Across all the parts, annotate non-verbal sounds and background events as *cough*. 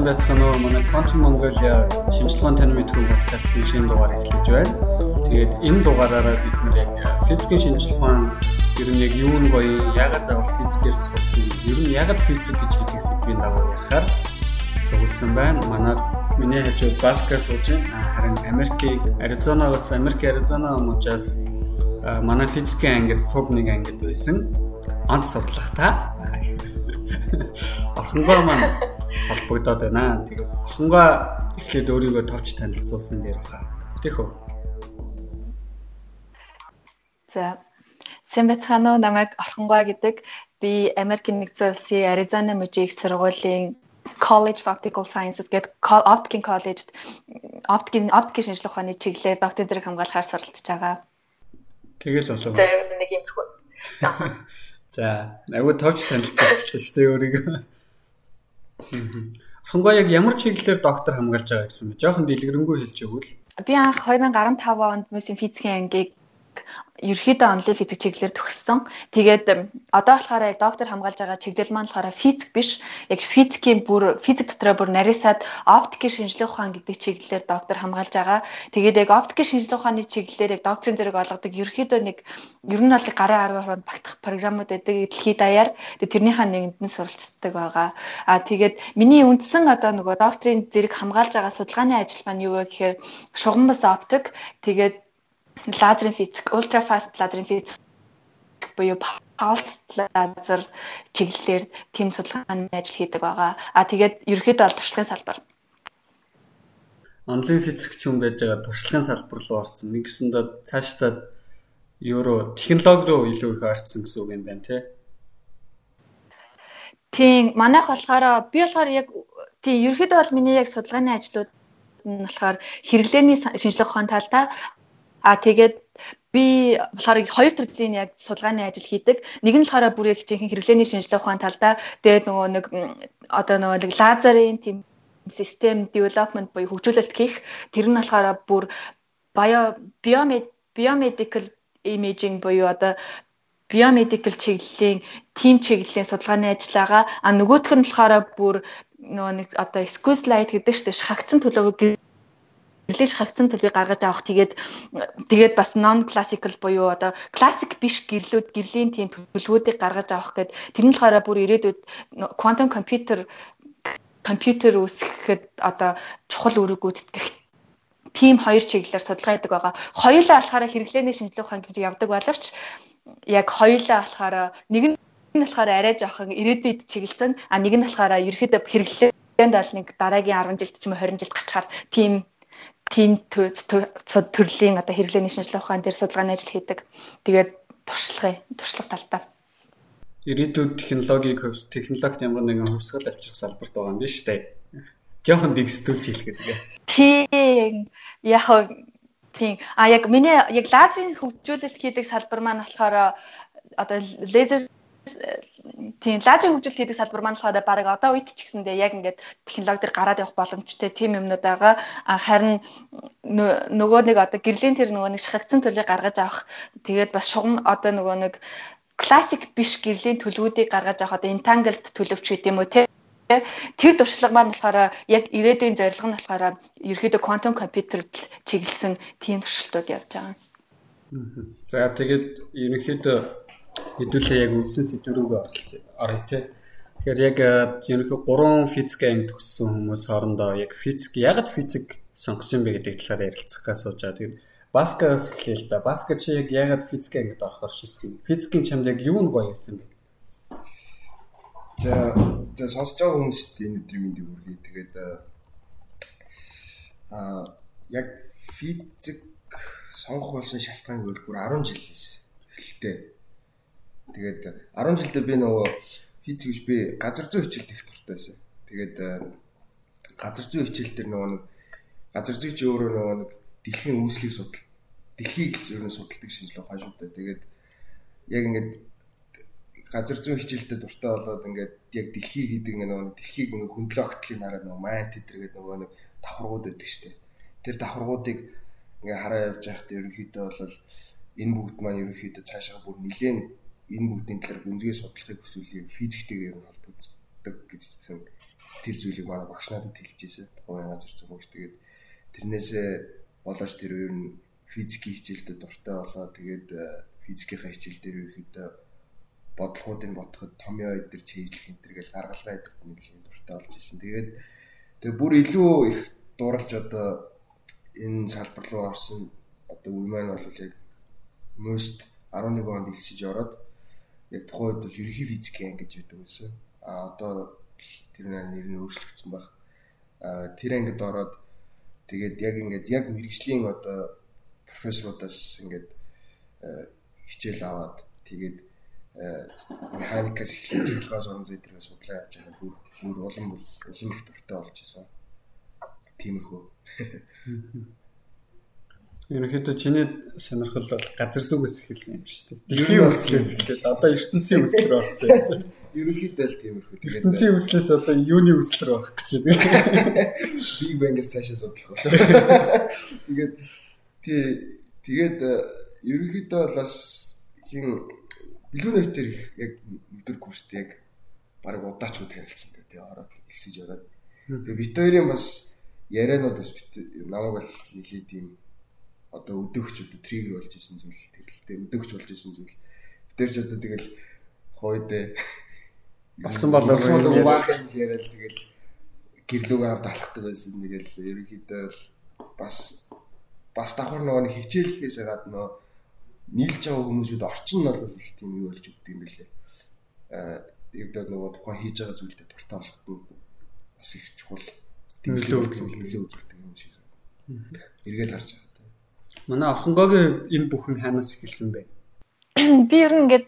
Сайн байцгаана уу. Манай Quantum Mongolia шинжилгээний тань мэдрэг подкастын шинэ дугаар эхлэж байна. Тэгээд энэ дугаараараа бид нэр яг физикийн шинжилгээ ер нь яг юу нь гоё, ягаад заавал физикээр сурсан, ер нь ягаад физик гэж хэлдэг сэдвийн дагуу ярихаар цугласан байна. Манай миний хажууд Баска сууж байна. Харин Америкийг Аризонагаас Америк Аризона мужаас манай физикийн ангид цуг нэг ангид байсан. Онц сурлахта. *laughs* Орхонгоо маань холбогдоод байна. Тэгээд орхонгоо эхлээд өөрийгөө товч танилцуулсан дээр баха. Тэх үү. За. Сэмбэтхано намайг орхонгоо гэдэг. Би Америкийн нэгдсэн улсын Аризона мужийн их сургуулийн College of Optical Sciences гэдэг Optics College-д оптикийн оптикийн шинжилгээ ухааны чиглэлээр доктор зэрэг хамгаалахаар суралцж байгаа. Тэгэл болов. За нэг юм хөө. *laughs* *laughs* За, агуу товч танилцуулчихлаа шүү дээ өөрийгөө. Орхонгоо яг ямар чиглэлээр доктор хамгаалж байгаа гэсэн бэ? Жохон дэлгэрэнгүй хэлж өгвөл. Би анх 2015 онд мөсийн физикийн ангийг ерөөхдөө онлайн физик чиглэлээр төгссөн. Тэгээд одоо болохоор яг доктор хамгаалж байгаа чиглэл маань болохоор физик биш. Яг физикийн бүр физик дотроо бүр нарийсаад оптикийн шинжилгээ ухаан гэдэг чиглэлээр доктор хамгаалж байгаа. Тэгээд яг оптикийн шинжилгээ ухааны чиглэлээр яг докторийн зэрэг олгодог ерөөхдөө нэг ер нь бол гарын 10 орнд багтах програмууд байдаг дэлхийд даяар. Тэгээд тэрнийхээ нэгэнд нь суралцдаг байгаа. Аа тэгээд миний үндсэн одоо нөгөө докторийн зэрэг хамгаалж байгаа судалгааны ажил маань юу вэ гэхээр шугам бас оптик тэгээд лазерын физик, ультра фаст лазерын физик буюу палс лазер чиглэлээр тийм судалгааны ажил хийдэг байгаа. А тэгээд ерөөхдөө бол туршлагын салбар. Онлайн физикч хүн байж байгаа туршлагын салбар руу орсон. Нэгсэндээ цаашдаа руу технологи руу илүү их орсон гэсэн үг юм байна тий. Тийм, манайх болохоор би болохоор яг тийм ерөөхдөө бол миний яг судалгааны ажлууд нь болохоор хэрэглээний шинжилгээ ухаан талдаа А тэгээд би болохоор хоёр төрлийн яг судалгааны ажил хийдэг. Нэг нь болохоор бүр яг чинь хэрэглээний шинжилгээ ухаан талдаа тэгээд нөгөө нэг одоо нөгөө нэг лазерын тийм систем development буюу хөгжүүлэлт хийх. Тэр нь болохоор бүр bio biomedical biomedical imaging буюу одоо биомедикал чиглэлийн тим чиглэлийн судалгааны ажил байгаа. А нөгөөх нь болохоор бүр нөгөө нэг одоо squeeze light гэдэг чинь шахагдсан төлөвөг нэлээд хагцсан төлөвийг гаргаж авах тэгээд тэгээд бас non classical буюу одоо classic биш гэрлүүд гэрлийн тийм төлөвүүдийг гаргаж авах гэд тэр нь болохоор бүр ирээдүйд quantum computer компьютер үүсгэхэд одоо чухал үүрэг гүйцэтгэх тим хоёр чиглэлээр судалгаа хийдэг байгаа. Хоёулаа болохоор хэрэглээний шинжилгээ ухаан гэж явдаг боловч яг хоёулаа болохоор нэг нь болохоор арай жоохон ирээдүйд чиглэсэн а нэг нь болохоор ерөөхдөө хэрэглээнд бол нэг дараагийн 10 жилд ч юм уу 20 жилд гачаар тийм тийм төрлийн одоо хэрэглээний шинжилгээ ухаан дээр судалгааны ажил хийдэг. Тэгээд туршлага туршлага талдаа. Ирээдүйд технологиг технологид ямар нэгэн хөвсгөл авчрах салбарт байгаа юм биш үү? Жохон дэгсдүүлж хэлэхэд тэгээ. Тийм. Яг тийм. А яг миний яг лазерын хөгжүүлэлт хийдэг салбар маань болохоор одоо лазер тийм лазерын хөгжилт хийдэг салбар маань болохоор баг одоо үед ч гэсэндээ яг ингээд технологи төр гараад явах боломжтой тийм юмнууд байгаа. Харин нөгөө нэг одоо гэрлийн тэр нөгөө нэг шахагдсан төлөв гаргаж авах тэгээд бас шугам одоо нөгөө нэг классик биш гэрлийн төлөвүүдийг гаргаж авах одоо entangled төлөвч гэдэг юм уу тийм Тэр туршлага маань болохоор яг ирээдүйн зорилго нь болохоор ерөөдөө quantum computer-д чиглэсэн тийм туршилтууд явж байгаа. За тэгээд ерөнхийдөө хэдүүлээ яг үндсэн сэдвүүрөө орё те. Тэгэхээр яг ерөнхий гурван физик анги төгссөн хүмүүс хоорондоо яг физик ягд физик сонгосон бэ гэдэг талаар ярилцах гэж сууж байгаа. Тэгээд Баскаас эхлэе л да. Баска чи яг ягд физик ангид орохоор шийдсэн. Физикийн чамд яг юу нь гоё байсан бэ? За за сонсож байгаа хүмүүст энэ өдрийн мэндийг хүргэе. Тэгээд аа яг физик сонгох болсон шалтгаан нь бүр 10 жил хийсэн. Эхэлтэй Тэгээд 10 жилдээ би нөгөө физик биш би газар зүй хичээлд их дуртай байсан. Тэгээд э, газар зүй хичээл дээр нөгөө нэг газар зүйч өөрөө нөгөө нэг дэлхийн үүслийг судал дэлхийг зөвхөн судалдаг шинжилгээ ухаан шүү дээ. Тэгээд яг ингээд газар зүй хичээлдээ дуртай болоод ингээд яг дэлхий гэдэг нөгөө дэлхийг нөгөө хөндлөө огтлын хараа нөгөө майн тэтэргээд нөгөө нэг давхаргууд байдаг шүү дээ. Тэр давхаргуудыг ингээ хараа явж байхад ерөнхийдөө бол энэ бүгд маань ерөнхийдөө цаашаа бүр нилээн энэ бүгдийн талаар гүнзгий судлахыг хүсвэл юм физиктэйгээр холбогддог гэж хэлсэн тэр зүйлийг манай багш надад хэлж ирсэн. Тухайн газар зүгөөш тэгээд тэрнээсээ болооч тэр ер нь физикийн хичээлдээ дуртай болоо. Тэгээд физикийн хичээл дээр ерөөхдөө бодлогуудыг бодоход томьёо өдр чийжлэх энэ төр гэл гаргалгаа өдөрт нэлийн дуртай болж исэн. Тэгээд тэгээ бүр илүү их дууралж одоо энэ салбар руу орсон одоо үе маань бол яг most 11 онд илсэж ороод яг тухайн үед бол ерөнхий физикийн анги гэж байдаг байсан. А одоо тэр нэр нь өөрчлөгдсөн баг. А тэр ангид ороод тэгээд яг ингээд яг мэрэгжлийн одоо профессорудаас ингээд хичээл аваад тэгээд механикаас эхлээд цэглэгээс орон зай дээрээ судлаа явж байгаа бүр бүр улам улам их дуртай болж исэн. Тиймэрхүү. Ерөнхийдөө чиний сонирхол бол газар зүгээс эхэлсэн юм шүү дээ. Дэлхийн үслээс эхлээд одоо ертөнцийн үсэл рүү орсон. Ерөнхийдөө л тиймэрхүү. ертөнцийн үслээс одоо юуны үсэл рүү орох гэж байна. Big Bang-ээс цаашаа судлах байна. Тэгээд тий тэгээд ерөнхийдөө бас хин бэлгүүн нөтер яг нэгдүгээр курст яг баг удаач уу танилцсан гэдэг тий ороод элсэж ороод. Тэгээ бит хоёрын бас ярианууд бас намайг бол нэлээд тийм одоо өдөөгч одоо триггер болж исэн зүйл тэр л дээ өдөөгч болж исэн зүйл. Тэр ч одоо тэгэл хойдээ болсон болоо баахан яриад тэгэл гэрлүүг авд алхдаг байсан. Тэгэл ерөнхийдөө бас бас давхар нөгөө хичээлхээс гадна нийлж байгаа хүмүүсүүд орчин нь бол их тийм юу болж өгдөг юм билээ. Аа яг даа нөгөө тухайн хийж байгаа зүйлдээ дуртай болох нь бас их чухал тэмдэглэл хэмлээ үзүүлдэг юм шиг. Эргээд харж байгаа. Манай орхонгогийн энэ бүхэн хаанаас эхэлсэн бэ? *clears throat* Би ер нь ингээд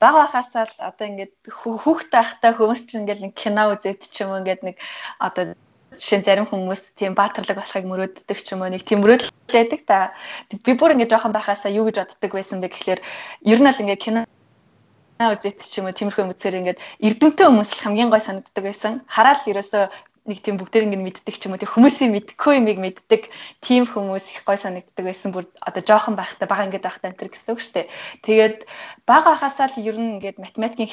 бага байхасаа л одоо ингээд хүүхдтэй байхдаа хүмүүс чинь ингээд нэг кино үзээд ч юм уу ингээд нэг одоо жишээ нь зарим хүмүүс тийм баатарлаг болохыг мөрөөддөг ч юм уу нэг тийм мөрөөдөл байдаг та. Би бүр ингэ жоохон байхасаа юу гэж боддог байсан бэ гэхлээр ер нь л ингэ кино үзэт ч юм уу тиймэрхүү мэдсээр ингээд эрдэмтэн хүмүүс л хамгийн гой санагддаг байсан. Хараал ерөөсөө нэг тийм бүгдээр ингэ мэддэг ч юм уу тийм хүмүүсийн мэдхгүй юмыг мэддэг тийм хүмүүс их гой санагддаг байсан. Бүр одоо жоохон байхдаа бага ингээд байхдаа энэ төр гэсэн үг шүү дээ. Тэгээд бага хасаа л ер нь ингээд математикийн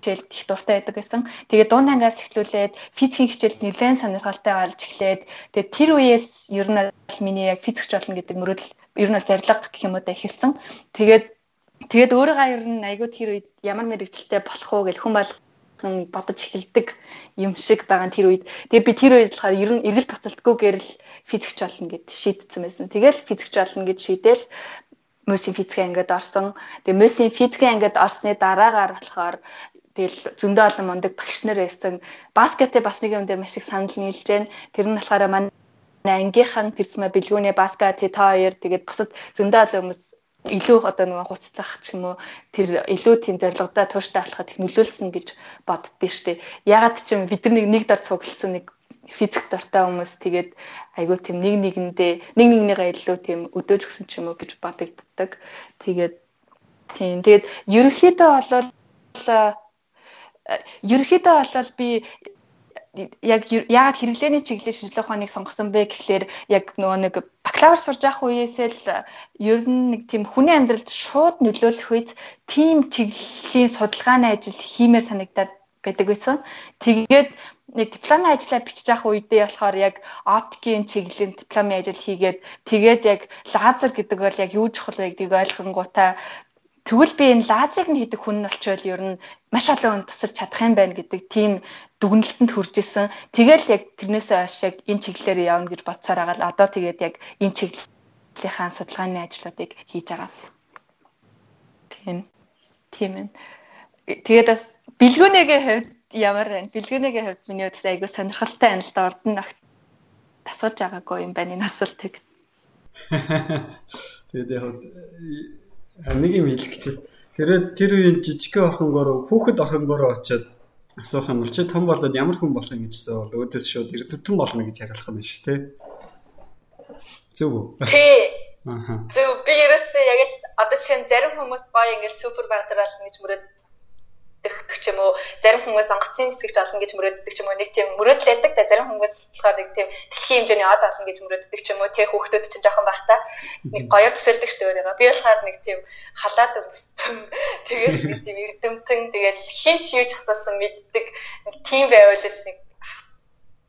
хичээлд их дуртай байдаг гэсэн. Тэгээ дунд ангиас эхлүүлээд физикийн хичээл нэлээд сонирхолтой болж эхлээд тэгээ тэр үеэс ер нь миний яг физикч болно гэдэг мөрөөдөл ер нь зарилга гэх юм уу да эхэлсэн. Тэгээд тэгээд өөрийгөө ер нь айгүй тэр үед ямар мэрэгчлээ болох уу гэж хүн болгон бодож эхэлдэг юм шиг байгаа тэр үед. Тэгээ би тэр үед болохоор ер нь эргэл буцалтгүйгээр л физикч болно гэд шийдсэн байсан. Тэгэл физикч болно гэж шийдэл мөсийн физикийн ангид орсон. Тэгээ мөсийн физикийн ангид орсны дараагаар болохоор Тэгэл зөндөө олон мундаг багш нар байсан. Баскетээ бас нэг юм дээр маш их санал нийлж байна. Тэр нь болохоор манай ангийнхан тэрсмэ бэлгүүний баскет тэ та хоёр тэгээд бусад зөндөө олон хүмүүс илүү одоо нэг хуцлах ч юм уу тэр илүү тийм зорилгодоо тууштай болоход их нөлөөлсөн гэж боддөө штэ. Ягаад ч юм бид нар нэг дор цуглалцсан нэг физик дортой хүмүүс тэгээд айгүй тийм нэг нэгэндээ нэг нэгнийгээ илүү тийм өдөөж өгсөн ч юм уу гэж бодогддог. Тэгээд тийм тэгээд ерөнхийдөө бол ерөнхийдөө бол би яг яагаад хэрэглээний чиглэлийн шинжилгээ ухааныг сонгосон бэ гэхлээр яг нөгөө нэг бакалавр сурж явах үеэсээ л ер нь нэг тийм хүний амьдралд шууд нөлөөлөх үед тийм чиглэлийн судалгааны ажил хиймээр санагдаад байдаг байсан. Тэгээд нэг дипломын ажлаа бичиж явах үедээ болохоор яг оптикийн чиглэлийн дипломын ажил хийгээд тэгээд яг лазер гэдэг бол яг юу чухал вэ гэдгийг ойлгонгуудаа Тэгвэл би энэ лазерыг нь хийдэг хүн нь олчвол ер нь маш олон хүн тусалж чадах юм байна гэдэг тийм дүгнэлтэнд хүрж исэн. Тэгэл яг тэрнээсээ хойш яг энэ чиглэлээр явна гэж бодсоор байгаа л одоо тэгээд яг энэ чиглэлийнхаа судалгааны ажлуудыг хийж байгаа. Тийм. Тийм ээ. Тэгээд бас бэлгүүнийгээ хувьд ямар байна? Бэлгүүнийгээ хувьд миний хувьд айгүй сонирхолтой да урд нь тасгаж байгаагүй юм байна энэ асуултыг. *laughs* Тэгээд яг нэг юм хэлэх гэжээс тэрээ тэр үеийн жижигхэн орхонгоор хүүхэд орхонгоор очиод асуух юм бол чи том болоод ямар хүн болох юм гэжсэн бол өөдөөс шууд эрдэмтэн болно гэж хариулах нь шүү дээ. Зөв үү? Тий. Аха. Зөв би ерөөсөө яг л одоо чинь зарим хүмүүс гоё ингээл супер баатар болно гэж мөрөд гэх юм уу. Зарим хүмүүс онгоцны нисгэж олно гэж мөрөөддөг ч юм уу. Нэг тийм мөрөөдлөдөг та. Зарим хүмүүс болохоор нэг тийм дэлхийн хэмжээний од олно гэж мөрөөддөг ч юм уу. Тэг хүүхдүүд чинь жоохон байхта нэг гоёор төсөлдөг шүү дээ би болохоор нэг тийм халаад өмссөн. *laughs* Тэгэл нэг тийм эрдэмтэн тэгэл хин ч юу ч асуусан мэддэг. Нэг тийм байвал нэг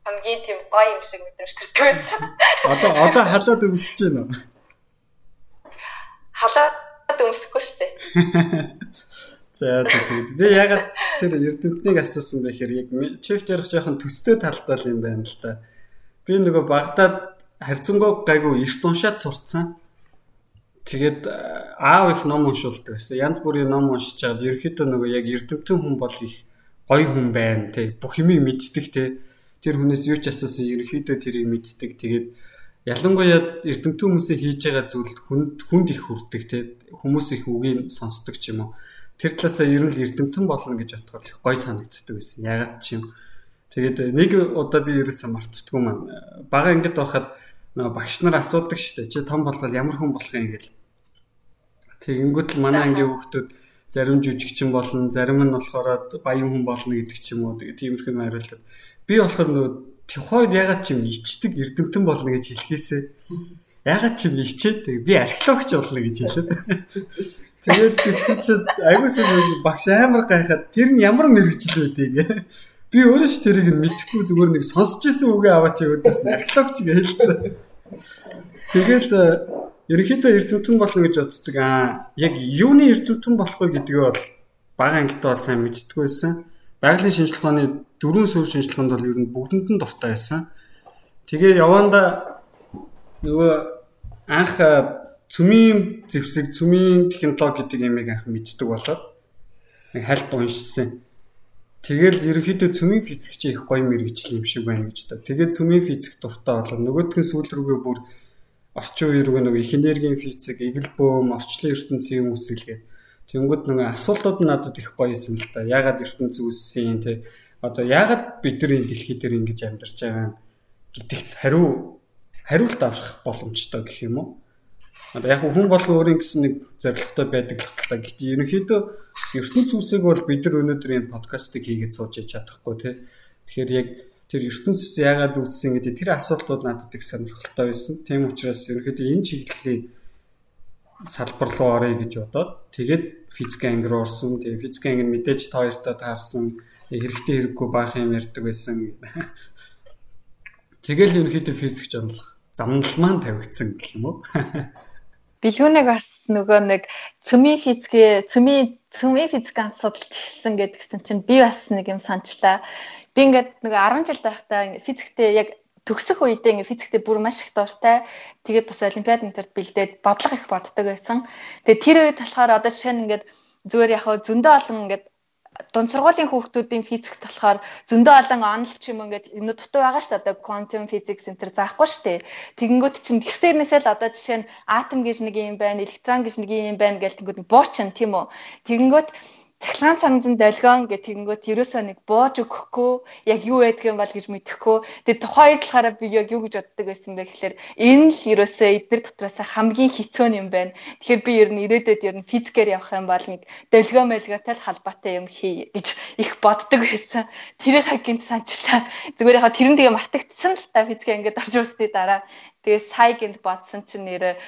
хамгийн тийм гоё юм шиг мэдрэмж төрдөг байсан. *laughs* Одоо одоо халаад өмсөж байна уу? Халаад өмсөхгүй шүү дээ. *laughs* За тэгээд би ягаад тэр эрдэмтнийг асуусан гэхээр яг чифт ярих жоохон төстэй талдаа юм байна л да. Би нөгөө Багдад харьцангуй гайгүй эрт уншаад сурцсан. Тэгээд аав их ном уншуулдаг гэсэн. Янз бүрийн ном уншиж чад ерөөхдөө нөгөө яг эрдэмтэн хүн бол их гоё хүн байна тий. Бүх юмыг мэддэг тий. Тэр хүнээс юу ч асуусан ерөөхдөө тэрийг мэддэг. Тэгээд ялангуяа эрдэмтэн хүмүүсийн хийж байгаа зүйлд хүнд хүнд их хүрдэг тий. Хүмүүс их үгийг сонсдог ч юм уу. Тэр талаасаа ер нь л эрдэмтэн болно гэж бодоход их гоё санагддаг байсан. Ягаад ч юм. Тэгээд нэг удаа би ерөөсөө мартдаггүй маань. Бага ингэж байхад нөгөө багш нар асуудаг шүү дээ. Чи том болвол ямар хүн болох юм гээл. Тэгэнгүүт л манай ангийн хүүхдүүд зарим жүжигчин болно, зарим нь болохоор баян хүн болно гэдэг ч юм уу. Тэгээ тиймэрхүү хариултад. Би болохоор нөгөө тухайд ягаад ч юм ичдэг эрдэмтэн болно гэж хэлхээсээ *laughs* ягаад ч юм ичээд би археологч болно гэж хэлээд. *laughs* Тэгээд тэгсэн чинь айгуусаа багш амар гайхаад тэр нь ямар мэрэгжил байдгийг Би өөрөө ч тэрийг мэдэхгүй зүгээр нэг сонсч ирсэн үгээ аваач өдөөс нь археологч гэж хэлсэн. Тэгэл э, ерөнхийдөө эрдэмтэн болно гэж боддог. Аа яг юуны эрдэмтэн болох вэ гэдгийг бол бага ангид бол сайн мэддэггүй байсан. Байгалийн шинжилгээ ухааны дөрвөн суурь шинжилгээнд бол ер нь бүгдэнд нь дуртай байсан. Тэгээ яванда нөгөө анх цүмийн зэвсэг, цүмийн технологи гэдэг ямиг анх мэддэг болоод нэг хальт уншсан. Тэгэл ерөнхийдөө цөмийн физик чи их гоё мэрэгжил юм шиг байна гэж та. Тэгээд цөмийн физик дуртай болоо нөгөөдгөн сүүл рүүгээ бүр орчин үеийн рүү нөгөө их энергийн физик, эгэл бөөм, орчлон ертөнцийн үүсгэлгээ. Тэнгүүд нөгөө асуултууд надад их гоё юм л та. Яагаад ертөнц үүссэн те одоо яагаад бид нар энэ дэлхий дээр ингэж амьдарч байгаа гэдэгт хариу хариулт авах боломжтой гэх юм уу? Яг хүн болгон өөрийн гэсэн нэг зорилготой байдаг л та. Гэхдээ ерөнхийдөө ертөнц үсэг бол бид нар өнөөдөр энэ подкастыг хийгээд сууж чадахгүй тий. Тэгэхээр яг тэр ертөнц яагаад үүссэн гэдэг тэр асуултууд надад их сонирхолтой байсан. Тийм учраас ерөнхийдөө энэ чиглэлийн салбар руу оръё гэж бодоод тэгээд физик анги руу орсон. Тэгээд физик анги нь мэдээж та хоёртой таарсан. Хэрэгтэй хэрэггүй баах юм ярьдаг байсан. Тэгэл ерөнхийдөө физик жамлах замнал маань тавигдсан гэх юм уу? *laughs* Билгүүнийг бас нөгөө нэг цөмийн физикээ цөмийн цөмийн физикийн судалж хэлсэн гэдгсэн чинь би бас нэг юм санчлаа. Би ингээд нөгөө 10 жил байхдаа физиктэй яг төгсөх үедээ ингээ физиктэй бүр маш их дуртай. Тэгээд бас олимпиад интерт бэлдээд бодлого их боддог байсан. Тэгээд тэр үед болохоор одоо жишээ нь ингээд зүгээр яг зөндөө олон ингээд дунд сургуулийн хүүхдүүдийн физик болохоор зөндөө олон онл ч юм ингээд юмнууд дутуу байгаа шүү дээ. Одоо quantum physics төр заахгүй шүү дээ. Тэгэнгүүт чинь тэгсэрнээсээ л одоо жишээ нь атом гэж нэг юм байна, электрон гэж нэг юм байна гэл тэгэнгүүт буучин тийм үү. Тэгэнгүүт цахилгаан санзан долгион гэх тэгэнгүүт ерөөсөө нэг бууж өгөхгүй яг юу байдаг юм бол гэж мэдэхгүй. Тэгээ тухайд талаараа би яг юу гэж боддог байсан бэ гэхээр энэ л ерөөсөө эдгээр дотроос хамгийн хэцүү юм байна. Тэгэхээр би ер нь ирээдүйд ер нь физикээр явах юм бол нэг долгион мэлгатай л халбаатай юм хий гэж их боддог байсан. Тэрийг гинт санчлаа. Зүгээр яхаа тэрэн тэгээ мартагдсан л та физик ингээд орж ирсний дараа Тэгээ сая гинт бодсон чинь нэрэ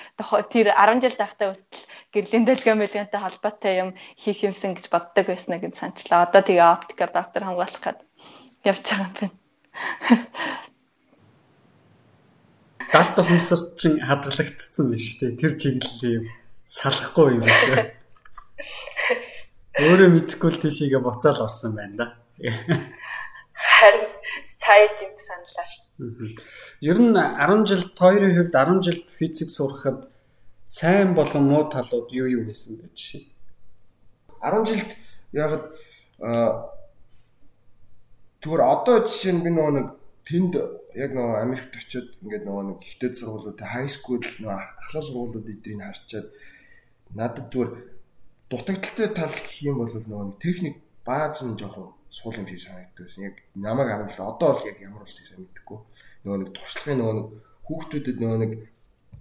тэр 10 жил байхдаа хүртэл гэрлийн дэлгэн мэлгэнтэй холбоотой юм хийх юмсан гэж боддог байснаа гэж санчлаа. Одоо тэгээ оптикаар доктор хамгаалах гээд явж байгаа юм байна. Далд ухамсарт чинь хадгалагдсан байна шүү дээ. Тэр чиглэлийн юм салахгүй юм шүү. Өөрөө мэдэхгүй л тийшээгээ буцаал орсон байна да. Харин сая гинт саналаа шүү. Ер нь 10 жил хоёрын хувьд 10 жил физик сурахад сайн болон муу талууд юу юу гэсэн бэ жишээ? 10 жилд яг зүгээр одоо жишээ нь би нөгөө нэг тэнд яг нөгөө Америкт очиод ингээд нөгөө нэг ихтэй сургуулиуд хай скул нөгөө ахлах сургуулиуд эдрийг харчаад надад зүгээр дутагдaltaй тал гэх юм бол нөгөө нэг техник бааз нь жоохон суул юм шиг санагддаг байсан. Яг намайг харамжлаа. Одоо бол яг ямар ус сайн мэдэхгүй. Нөгөө нэг туршлагын нөгөө нэг хүүхдүүдэд нөгөө нэг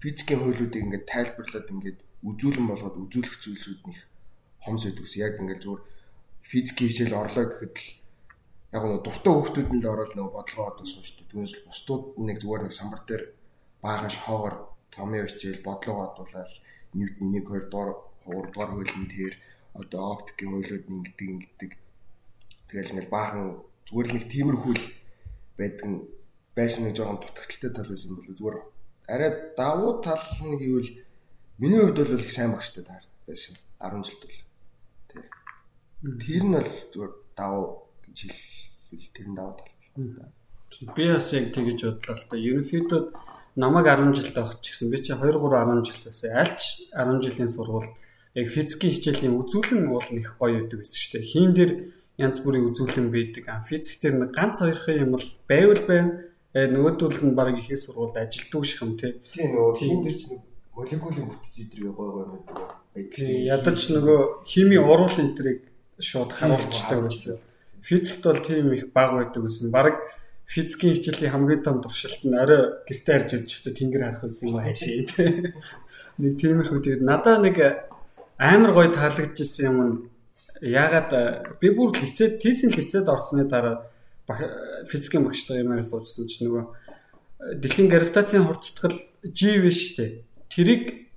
физикийн хуулиудыг ингээд тайлбарлаад ингээд үзүүлэн болгоод үзүүлэх зүйлсүүд них хомс ус. Яг ингээд зүгээр физикийн хичээл орлоо гэхэд л яг нөгөө дуртай хүүхдүүд нь л ороод нөгөө бодлогоо одоо суучдаг. Түүнээс л бусдууд нэг зүгээр нэг самбар дээр баагаш хоогоор томьёо хичээл бодлогоо бодуулаад Ньютоны 1 2 дугаар 3 дугаар хуулинд тэр одоо оптикийн хуулиуд нэг гэдэг ингэдэг Тэгэл ингээл баахан зүгээр л нэг тиймэрхүү байдаг байсан нэг жоохон дутагдaltaй тал байсан бол зүгээр арай давуу тал нь гэвэл миний хувьд бол их сайн багштай таар байсан 10 жилд бол. Тий. Тэр нь бол зүгээр давуу гэж хэлвэл тэр нь давуу тал. Би бас яг тэгэж бодлоо л да. Ерөнхийдөө намайг 10 жилд авах ч гэсэн би чи 2 3 10 жилээс альч 10 жилийн сургууль яг физикийн хичээлийн үзүүлэн уул нэх гоё байдаг гэсэн шүү дээ. Хийн дээр янз бүрийн үзүүлэн байдаг. Физик дээр нэг ганц хоёрхан юм бол байвал байна Э нөгөөдөл нь баг ихээ сургуульд ажилддаг шиг юм тий. Тийм нөгөө хин дээр ч нэг молекулын бүтц идрийг гой гой мэддэг байдаг шүү. Ядаж нөгөө хими уруул энтрийг шууд харуулцдаг байсан. Физикт бол тийм их баг байдаг гэсэн. Бараг физикийн хичээлийн хамгийн том туршилт нь орой гэртээ харж явчихдаг тэнгэр харах байсан юм хаашаа *laughs* тий. Нэг тиймэрхүү тэгээд надаа нэг амар гоё таалагдчихсан юм нь яагаад би бүр лицед тийсэн лицед орсны дараа физикийн багштай юмараа суучсан чинь нөгөө э, дэлхийн гравитацийн хурцтгал G биш штэ. Тэрийг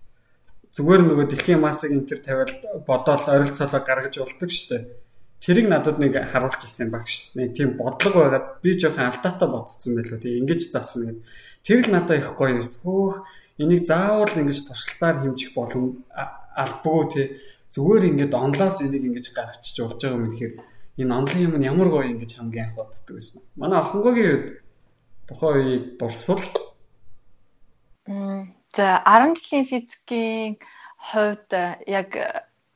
зүгээр нөгөө дэлхийн массыг энэ төр тавиад бодоол ойролцоолоо гаргаж болдог штэ. Тэрийг надад нэг харуулж ирсэн багш. Нэг тийм бодлого байгаад би жоохон алдаатай бодсон байлоо. Тэг ингэж заасан гэд. Тэр л надад их гоё юмс. Хөөх энийг заавал ингэж туршилтаар хэмжих болон албагүй тий. Зүгээр ингэж онлоос энийг ингэж гаргачих болж байгаа юм тэгэхээр энэ онлын юм нь ямар гоё ингэж хамгийн анх боддог байсан. Манай охингогийн тухайн үеийг дурсвал за 10 жилийн физикийн хувьд яг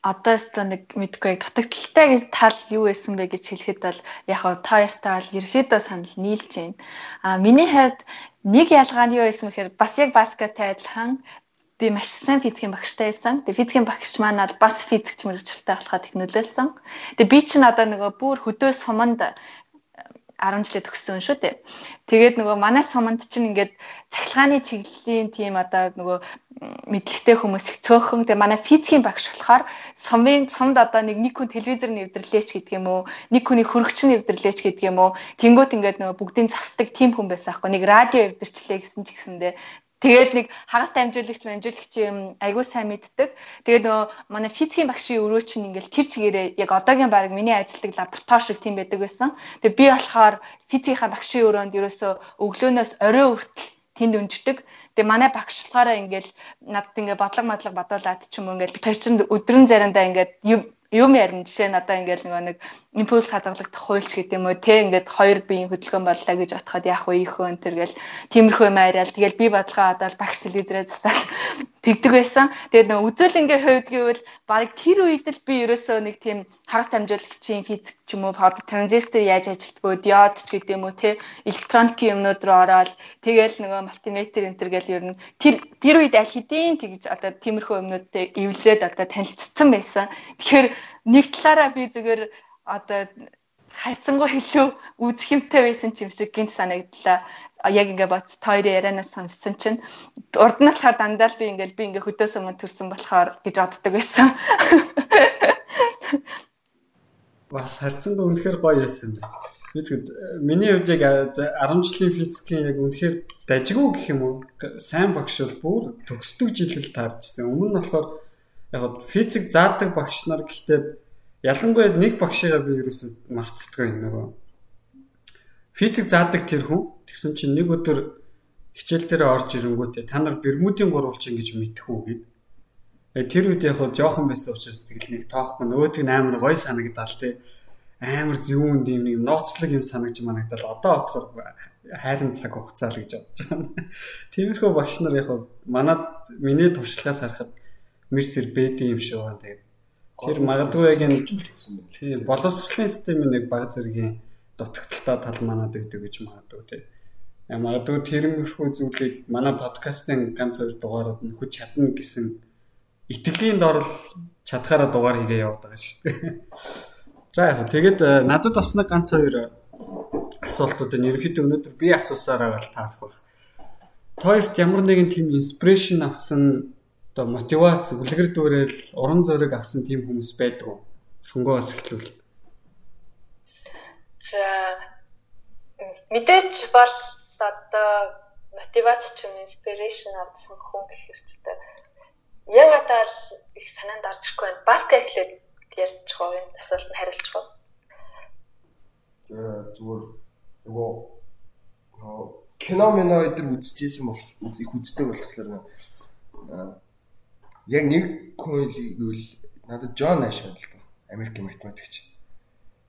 одоо өстө нэг мэдгүй яг дутагдaltaй гэж тал юу байсан бэ гэж хэлэхэд бол яг та яртаа бол ерөөдөө санал нийлж байна. А миний хувьд нэг ялгаа нь юу байсан бэхээр бас яг баскеттай адилхан би маш сайн физикийн багштай байсан. Тэгээ физикийн багш маань бас физикч мөрөгчлөлтэй болоход их нөлөөлсөн. Тэгээ би ч надаа нөгөө бүр хөдөө суманд 10 жилээ төгссөн шүү дээ. Тэгээд нөгөө манай суманд чинь ингээд цахилгааны чиглэлийн тийм одоо нөгөө мэдлэгтэй хүмүүс их цөөхөн. Тэгээ манай физикийн багш болохоор сумын сумд одоо нэг нэг хүн телевизэр нэвдэрлээч гэдэг юм уу, нэг хүний хөрөгч нэвдэрлээч гэдэг юм уу. Тэнгүүт ингээд нөгөө бүгдийн засдаг тийм хүн байсан аахгүй. Нэг радио нэвдэрчлээ гэсэн ч гэсэндээ Тэгээд нэг хагас дамжуулагч дамжуулагч юм айгуу сайн мэддэг. Тэгээд нөгөө манай физикийн багшийн өрөө чинь ингээл тэр чигээрээ яг одоогийн баг миний ажилладаг лаборатори шиг тийм байдаг байсан. Тэгээд би болохоор физикийн багшийн өрөөнд ерөөсөө өглөөнөөс орой хүртэл тэнд өнждөг. Тэгээ манай багш болохоор ингээл надад ингээ бодлого модлого бодуулаад ч юм уу ингээл бид хоёр чинь өдрөн заримдаа ингээд юм ярина жишээ нь одоо ингээл нөгөө нэг импульс хадгалагдах хуульч гэдэг юм уу те ингээд хоёр биеийн хөдөлгөөн боллоо гэж бодоход яах вэ ийхөө энэ тэргээл тиймэрхүү юм яриад тэгэл би бодлогоо одоо багш телевизээрээ засаал *laughs* тэгдэг байсан. Тэгээд нөгөө үзүүлэнгийн хувьд гэвэл баг тэр үед л би ерөөсөө нэг тийм хагас дамжуулагчийн физик ч юм уу транзистор яаж ажилтгөө диод ч гэдэг юм уу те электроникийн юмнууд руу ороод тэгэл нөгөө мультиметр энэ төр гэл ер нь тэр тэр үед аль хэдийн тэгж одоо тиймэрхүү юмнуудтай эвлээд одоо танилцсан байсан. Тэгэхээр нэг талаараа би зүгээр одоо хайрцангуй илүү үзэх юмтай байсан ч юм шиг гинт санагдлаа. Яг ингээ боц тойрын ярианаас сонссон чинь урд нь болохоор дандаа л би ингээл би ингээ хөдөөс өмнө төрсэн болохоор гэж боддог байсан. Бас хайрцангуй үнэхээр гоё байсан байна. Би тэгэд миний хувьд яг 10 жилийн физикийн яг үнэхээр дажгүй гэх юм уу сайн багш бол бүр төгсдөг жилэл таарчсан. Өмнө нь болохоор яг физик заадаг багш нар гэхдээ ялангуяа нэг багшигаа би ерөөсөө мартдаггүй юм нөгөө. Физик заадаг тэр хүн тэгсэн чинь нэг өдөр хичээл дээр орж ирэнгүүтээ та нар Бермудын гурвалжин гэж мэдэх үү гэд. Э тэр үед яг хоо жоохон байсан учраас тэгэл нэг тоохгүй нөгөөтг нь амар гой санагдал тий. Амар зөвүүн юм юм нууцлаг юм санагж манагдал одоо отохор хайрын цаг хугацаа л гэж бодож байгаа. *laughs* Тиймэрхүү багш нар яг манад миний туршлагаас харахад Мерсер бэд юм шиг байна. Тэгээд тэр магадгүй яг энэ тийм боловсролын системийн нэг баг зэргийн дутагдaltaа тал манад өгдөг гэж магадгүй тийм. Магадгүй тэрмэрхүү зүйлийг манай подкастын ганц хоёр дугаарууд нь хүч чадна гэсэн итгэлийн дор чадхаараа дугаар хийгээ байгаа шүү дээ. *laughs* За яг тэгээд э, надад бас нэг ганц хоёр асуултууд энэ ерөнхийдөө өнөөдөр би асуусаар байгаа л таарах баг. Тоёрт ямар нэгэн тийм инспирэшн авсан одоо мотивац үлгэр дүүрэл уран зориг авсан тийм хүмүүс байдаг уу? Шунгоос эхлүүл. За мэдээж бол одоо мотивац ч юм инспирэшн авсан хүн ч одоо яг одоо л их санаанд орж ирэхгүй байна. Баска эхлээд ярьж байгаа энэ асуултанд хариулж байгаа. За зүгээр нөгөө кино мино өдр үзчихсэн бол их үздэг болохоор яг нэг хүн гэвэл надад Джон Нэш да. Америкийн математикч.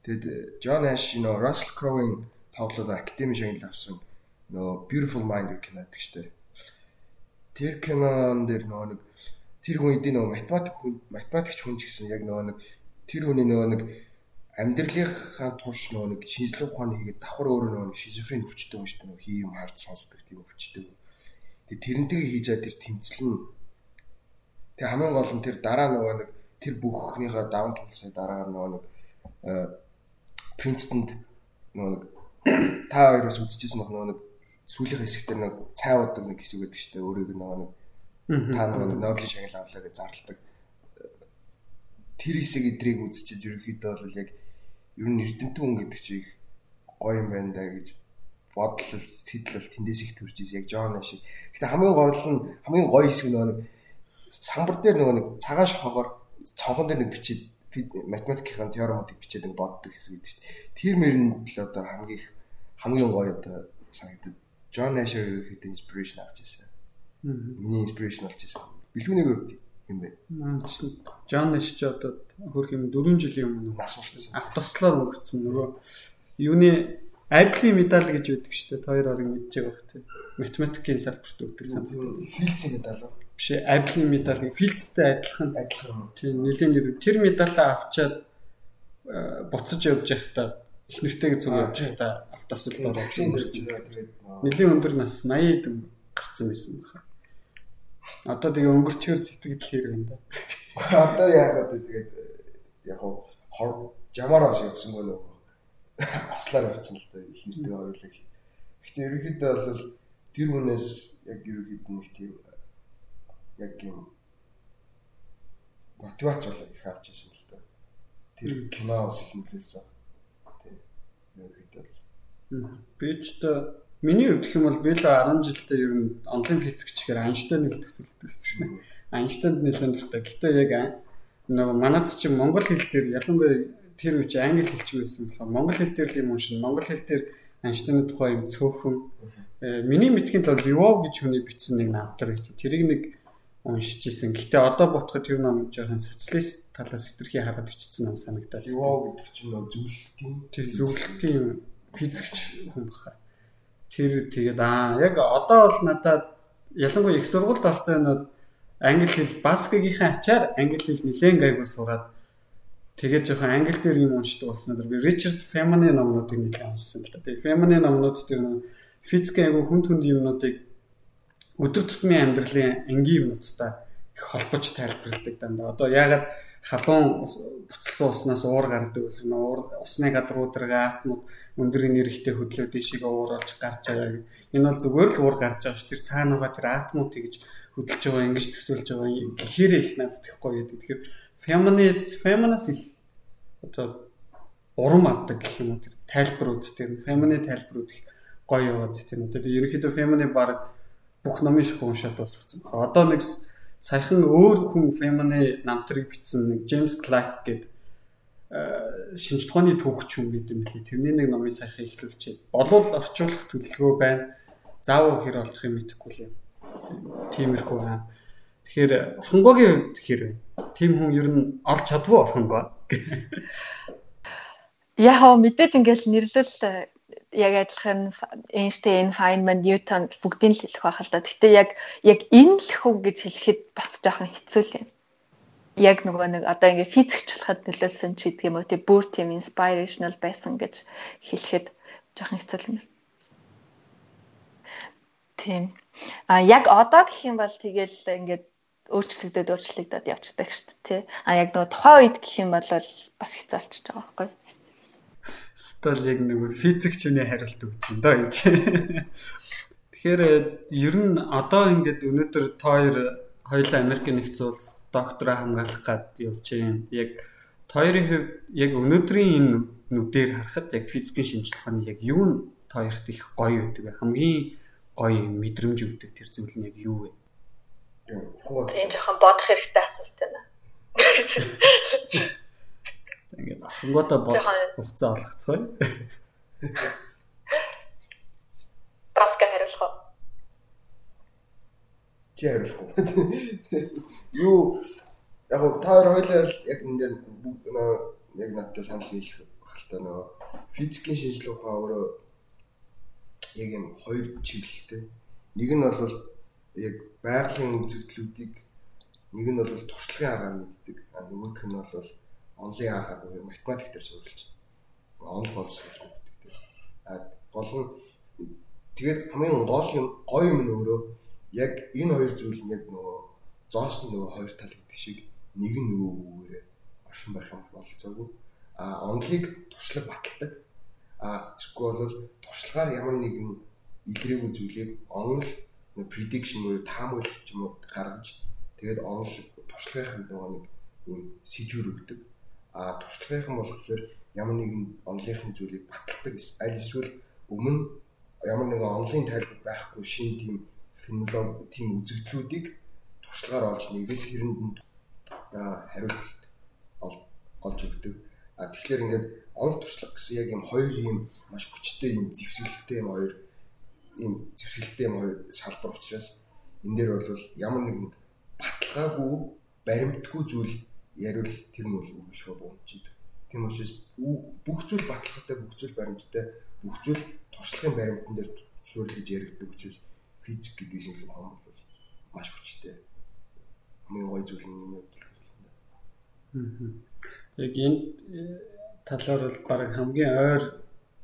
Тэгэд Джон Нэш нөө Russell Crowe-ийн тоглоод академи шагнал авсан нөө Beautiful Mind гэх кино гэдэг чтэй. Тэр кинон дээр нөө нэг тэр хүн эдийн нөө математик хүн математикч хүн ч гэсэн яг нөө нэг тэр хүний нөө нэг амьдралынхаа турш нөө нэг шинжлэх ухааны хийгээд давхар өөрөө нөө шизофрен өвчтөй юм шүү дээ. Хий юм харж сонсдог тийм өвчтөй. Тэгээ тэрнтэйг хийж чад тэр тэмцэл нь Тэгээ хамгийн гол нь тэр дараа нөгөө нэг тэр бүхнийхээ даван тулсаа дараагаар нөгөө нэг Принстонд нөгөө нэг *clears throat* та хоёр бас үзчихсэн баг нөгөө нэг сүүлийнхээ хэсэгтэр нэг цай удаг нэг хэсэг байдаг шүү дээ. Өөрийг нөгөө нэг та нөгөө Нобелийн шагнал авлаа гэж зарладаг. Тэр хэсэг эдрийг үзчихэж ерөнхийдөө бол яг ер нь эрдэмтэн хүн гэдэг чинь гоё юм байна да гэж бодлол сэтэл тэндээс их төрж ийс яг Джон шиг. Гэтэ хамгийн гол нь хамгийн гоё хэсэг нөгөө нэг самбар дээр нөгөө нэг цагаан шохоогоор цонхон дээр нэг бичээд математикийн теоремуудыг бичээд нэг боддог гэсэн үг шүү дээ. Тэр мэрэнд л одоо хамгийн хамгийн гоё одоо санагдав. Джон Нэшер ерөөхдөө инспирэшн авч ирсэн. Миний инспирэшн болж ирсэн. Билгүүнийг өвд юм бэ. Джон Нэш ч одоо хөрх юм 4 жилийн өмнө нас урсан. Автослоор өнгөрцөн нөгөө юуны Айблийн медаль гэж үүдэг шүү дээ. Хоёр орыг мэдж байгаа бох тийм. Математикийн салбарт үүдэг сан. Филдсийн медаль уу? Биш Apple-ийн медаль Fields-тэй адилхан адилхан. Тийм нэлийн нэр тэр медалаа авчаад э, буцаж явж байхдаа их нэртэйг зүг явж байхдаа автосолдоо таксинд ирж байгаа тэгээд нэлийн өндөр нас 80 эд гарцсан байсан баха. Одоо тэгээ өнгөрчгөр сэтгэл хэрэг юм да. Одоо яагаад тэгээд яг хор жамаараас явсан гоо нөгөө ослоор явцсан л да их нэртэй ойлог. Гэтэ ерөнхийдөө бол тэр хүнээс яг ерөнхийдөө нэг тийм яг юм мотивац бол их авч ирсэн л дээ. Тэр киноос их нөлөөлсөн. Тийм. Ерөнхийдөө бол. Би ч та миний хувьд юм бол би л 10 жилдээ ер нь онлайн физикчгээр Айнштейныг төсөлдөж шнэ. Айнштейнд нэлээд дуртай. Гэтэ яг нөгөө манайд чи монгол хэл дээр ялангуяа тэр үуч англи хэлч байсан болохоор монгол хэл дээр л юм уншин. Монгол хэл дээр Айнштейны тухай юм цөөхөн э, миний мэдхийн тул Львов гэж хүний бичсэн нэг намтар гэж. Тэрийг нэг уншиж исэн. Гэтэ одоо ботход тэр ном жоохон социалист талаас хэтэрхий хараад бичсэн ном санагдаад. Юу гэдэг чинь зөвлөлтийн тэр зөвлөлтийн физикч хүн баха. Тэр тэгээд аа яг одоо бол надад ялангуяа их сургуульд орсон юмуд англи хэл баскгийн ачаар англи хэл нэлээд гайгүй сураад тэгээд жоохон англи дээр юм уншдаг болсон надад би Ричард Феманы номнуудыг нэлээд уншсан л да. Тэгээд Феманы номнууд тэр физикийн айгүй хүн түнд юмнуудыг өдөр тутмын амьдралын энгийн юмнуудтай их холбож тайлбарладаг дандаа. Одоо яагаад халуун буцсан уснаас уур гардаг гэх нь уур усны гадруудыргаа атмууд өндөрийн нэрхтээ хөдлөө дэшиг уур олж гарч байгаа. Энэ бол зүгээр л уур гарч байгаа ш. Тэр цаана байгаа тэр атмууд тэгж хөдөлж байгаа ингэж төсөөлж байгаа. Гэхээр их надад гоё гэдэг. Тэгэхээр feminist feminist одоо урам авдаг гэх юм уу тэр тайлбарууд тэр feminist тайлбарууд их гоё яваад тийм. Одоо ерөнхийдөө feminist баг бүх номын шиг уншаад дуусгацсан. Одоо нэг саяхан өөр хүн Феманы намтрыг бичсэн нэг Джеймс Кларк гэдэг шинж тухааны түүхч хүн гэдэг юм лээ. Тэрний нэг номыг саяхан эхлүүлчихээ. Болов орчуулах төлөвлөгөө байна. Заавал хэр олдох юм мэдэхгүй лээ. Тиймэрхүү аа. Тэгэхээр орхонгогийн хувьд хэр вэ? Тим хүн ер нь олж чадвуу орхонгоо. *laughs* Яг мэдээж ингээл нэрлэл яг адилхан Эйнштейн, Feynman, Newton бүгдийг л хэлэх байх л да. Гэтэ яг яг энэ л хүн гэж хэлэхэд бас жоохон хэцүү л юм. Яг нөгөө нэг одоо ингээ физикч болоход нөлөөлсөн ч гэдэг юм уу тий бүр тийм inspirational байсан гэж хэлэхэд жоохон хэцүү л юм. Тийм. А яг одоо гэх юм бол тэгэл ингээд өөрчлөгдөд өөрчлөгдөд явцдаг шүү дээ тий. А яг нөгөө тухайн үед гэх юм бол бас хэцүү болчихж байгаа байхгүй юу? Стол яг нэг физикч хүний хариулт өгч юм да гэж. Тэгэхээр ер нь одоо ингээд өнөөдөр та хоёр хоёулаа Америкийн нэгдсэн улс доктороо хамгаалах гад явж байна. Яг хоёрын хувьд яг өнөөдрийн энэ нүдээр харахад яг физикийн шинжилгээ ухааны яг юу нь хоёрт их гоё байдаг вэ? Хамгийн гоё мэдрэмж өгдөг тэр зүйл нь яг юу вэ? Энэ жоохон бодох хэрэгтэй асуулт байна. *laughs* Ингээд ахынгуудаа бод хугацаа олгоцгоё. *laughs* Праска хариулах чи хариулахгүй. Юу яг та хоёр хоёлаа яг энэ дээр яг надтай санал нийлэх багтаа нөгөө физикийн шинжилгээ ухаан өөрөө яг юм хоёр чиглэлтэй. Нэг нь бол яг байгалийн үзэгдлүүдийг нэг нь бол туршлагын аргаар мэддэг. А нөгөөх нь бол онлын аргаар буюу математик дээр суурилж онл боловсруулж мэддэг. А гол нь тэгээд хамгийн гол юм гоё юм нь өөрөө яг энэ хоёр зүйл нь яг нөгөө зоос нөгөө хоёр тал гэдэг шиг нэг нь нөгөөгөөрээ оршин байх юм болцоогүй. А онлыг туршлага баталдаг. А эсвэл бол туршлагаар ямар нэгэн илрээгүй зүйлийг онл prediction буюу таамаглал ч юм уу гаргаж тэгээд онл туршлагын нөгөө нэг юм сэжүүр өгдөг. А туршлагын болохоор ямар нэгэн онлынхны зүйлийг баталдаг аль эсвэл өмнө ямар нэгэн онлын тайлбар байхгүй шин тийм фенолог тийм үзэгдлүүдийг туршлагаар олж нэгээд тэрэнд хариулт олж өгдөг. А тэгэхээр ингээд онл туршлага гэсэн яг юм хоёр юм маш хүчтэй юм зэвсгэлтэй юм хоёр ийм зэвсгэлтэй юм хоёр салбар учраас энэ дээр бол ямар нэгэн баталгаагүй баримтгүй зүйл яриул тэр нь бол шууд унжид. Тийм учраас бүх зүйл баталгаатай, бүх зүйл баримттай, бүх зүйл туршлагын баримтан дээр суурилж яригддаг учраас физик гэдэг шинжилгээ хам бол маш хүчтэй. Хамгийн гоё зүйл нь миний хувьд л Яг энэ э, талаар бол баг хамгийн ойр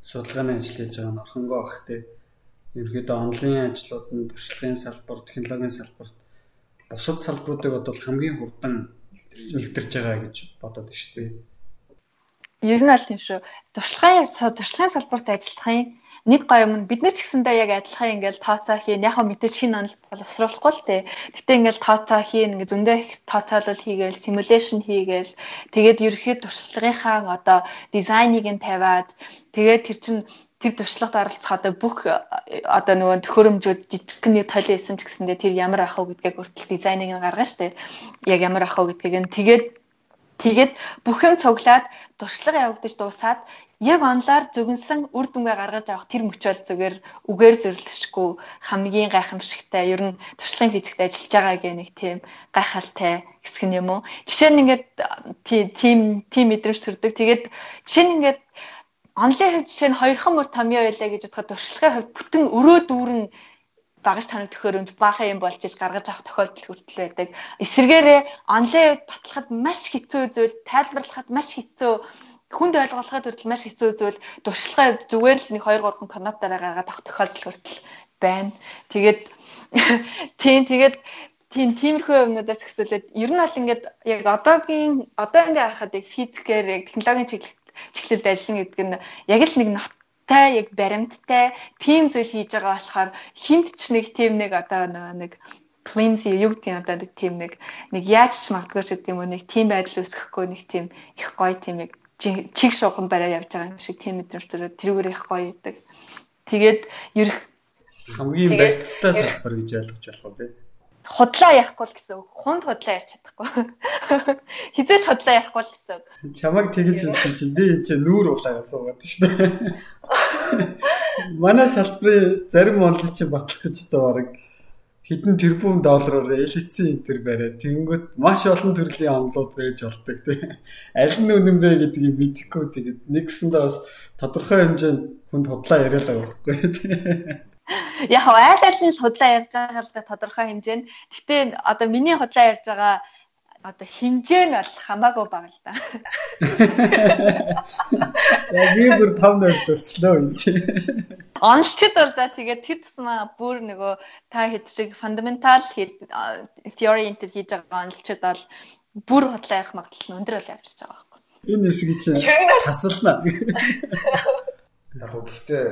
судалгааны ажил хийж байгаа нь орхингоо бах тийм ерөөдөө онлайн ажлууд нь туршлагын салбар, технологийн салбарт бусад салбаруудыг бодвол хамгийн хурдан нэвтэрч байгаа гэж бодоод байна шүү дээ. Ер нь аль тийм шүү. Туршлагын туршлагын салбарт ажиллахын нэг гоё юм бид нар ч гэсэндээ яг адилхан ингээл тооцоо хийн яг мэдээж шинэ онол боловсруулахгүй л тээ. Гэтэ ингээл тооцоо хийн ингээ зөндөө их тооцоолол хийгээл симуляшн хийгээл тэгээд ерөөхдөө туршлагынхаа одоо дизайныг нь тавиад тэгээд тэр чин тэр туршлагад оролцох одоо бүх э, одоо нөгөө төхөөрөмжүүд жижигхэн нэг толио исэн ч гэсэндээ тэр ямар ах вэ гэдгийг хүртэл дизайныг нь гаргана штэ. Яг ямар ах вэ гэдгийг нь тэгээд тэгээд бүхэн цуглаад туршлага явагдаж дуусаад яг онлоор зөвгөнсөн үр дүнгээ гаргаж авах тэр мөчөөл зүгээр үгээр зөрлөшгүй хамгийн гайхамшигтай ер нь туршлагын физикт ажиллаж байгаа гэх нэг тийм гайхалтай хэсэг юм уу. Жишээ нь ингээд тийм тийм мэдрэмж төрдөг. Тэгээд жишээ нь ингээд онлайн хувьд жишээ нь хоёрхан мөр томьёо байлаа гэж бодоход туршлагын хувьд бүтэн өрөө дүүрэн багаж тоног төхөөрөмж баахан юм болж иж гаргаж авах тохиолдол хүртэл байдаг. Эсвэргээрээ онлайн хувьд батлахад маш хэцүү зүйл, тайлбарлахад маш хэцүү хүнд ойлгуулахад хүртэл маш хэцүү зүйл туршлагын хувьд зүгээр л нэг 2 3 коннот дараа гаргаад авах тохиолдол хүртэл байна. Тэгээд *laughs* тийм тэгээд тийм тиймэрхүү юмнуудаас хэсүүлээд ер нь бол ингээд яг одоогийн одоо ингээд харахад яг физикээр яг технологийн чиглэл чиглэлд ажиллана гэдэг нь яг л нэг ноттай яг баримттай тийм зүйл хийж байгаа болохоор хинт ч нэг тийм нэг одоо нэг flimsy юу гэдэг юм одоо нэг тийм нэг нэг яаж ч магадгүй ч гэдэг юм уу нэг тийм байдал үүсэхгүй нэг тийм их гоё тийм яг чиг шуухан барай явж байгаа юм шиг тийм мэдрэмж төрөө тэрүүгээр их гоё идэг. Тэгээд ерөх хамгийн барьцтай салбар гэж ойлгож болох тий? Худлаа ярихгүй л гэсэн үг. Хунд худлаа ярьж чадахгүй. *laughs* Хизээч худлаа ярихгүй л гэсэн үг. Чамайг тэгж хэлсэн чинь би энэ чинь нүүр улаагаа суугаад шүү дээ. *laughs* Манай салбарын зарим онлын чинь батлах гэж баг хэдэн тэрбум доллараар элитсэн энэ төр бариад тэнгүүт маш олон төрлийн онлууд байж болдог тийм. Аль нь үнэн бэ гэдгийг мэдэхгүй тэгээд нэгсэндээ бас тодорхой хэмжээнд хүнд худлаа яриалаа байхгүй тийм. Яг айл айлын судлаа ярьж байгаа л да тодорхой хэмжээнд. Гэхдээ одоо миний худлаа ярьж байгаа одоо хэмжээ нь бол хамаагүй бага л да. Яг би бүр 5 0 төрчлөө юм чи. Онлчд бол за тэгээд тэр тусмаа бүр нөгөө та хэд шиг фундаментал theory интер хийж байгаа онлчд бол бүр худлаа ярих магадлал нь өндөр бол явчихж байгаа байхгүй. Энэ хэсгийг чинь тасална. *laughs* Яг гэхдээ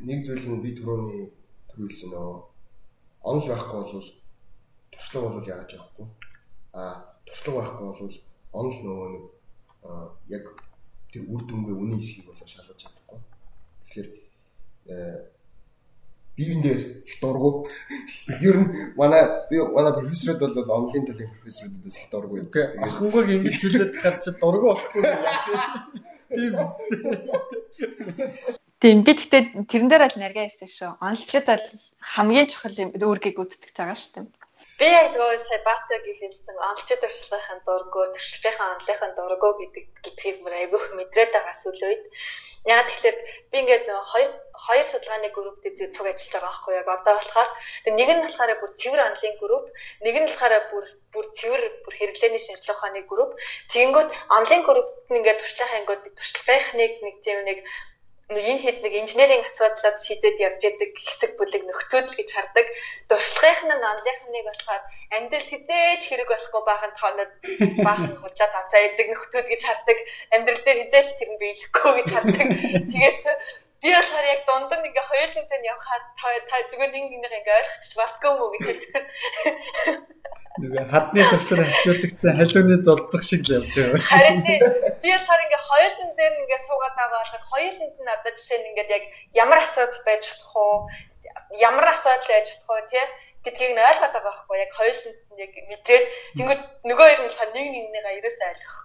нэг зүйл нь би түрүүний түрүүлсэн нөгөө онл байхгүй бол туршлага бол яаж явахгүй. А туршлага байхгүй бол онл нөгөө нэг яг тэр үр дүнгээ үнийн хэсгийг бол шалгаж чадахгүй. Тэгэхээр биендээ их дургу. *laughs* Ер нь манай би манай профессоруд бол онлайн талын профессорудаас их дургу. Ахангүйг ингэж хэлээд гарч дургу болохгүй? *laughs* Тийм. Тийм би гэхдээ тэрэн дээр л наргаа хийсэн шүү. Онлчид бол хамгийн чухал үүргийг гүйцэтгэж байгаа шүү дээ. Би яг нөгөө сая Бастаг хэлсэн онцлог туршлагын дурггүй, туршлагын онлынхын дурггүй гэдэг гэдгийг бүр айгүйх мэдрээд байгаа сүүл үед. Яг тэгэхээр би ингээд нөгөө хоёр хоёр судалгааны групптэй цуг ажиллаж байгаа байхгүй яг одоо болохоор нэг нь болохоор бүр цэвэр онлайн групп, нэг нь болохоор бүр бүр цэвэр бүр хэрэглээний шинжилгээ ухааны групп. Тэгэнгүүт онлайн группт ингээд туршлагын ангууд туршлагынхныг нэг тийм нэг нэг энэ хэд нэг инженерийн асуудлууд шийдээд явж яадаг хэсэг бүлэг нөхцөл гэж хардаг. Дуршлагынх нь онлынхныг болохоор амьдрал хизээч хэрэг болохгүй баахан тоонод баахан худлаа тацаа яадаг нөхцөл гэж хардаг. Амьдрал дээр хизээч тэр нь биелэхгүй гэж хардаг. *laughs* Тэгээд би болохоор яг дунд нь ингээ хоёулантай нь явхаад та зүгээр нэг нэг ингээ ойлгочих болтгүй юм уу гэж нөгөө хадны завсар хавчуудагдсан халууны золцох шиг л явж байгаа. Харин би болохоор ингээ хоёулын дээр ингээ суугаад байгаа бол хоёуланд нь одоо жишээ нь ингээ яг ямар асуудал байж болох уу? Ямар асуудал байж болох уу тий? гэдгийг нь ойлгоод байгаа байхгүй яг хоёуланд нь яг мэдрээд тэнгууд нөгөө хоёр нь болохоор нэг нэгнийгаа ерөөсөө ойлгох.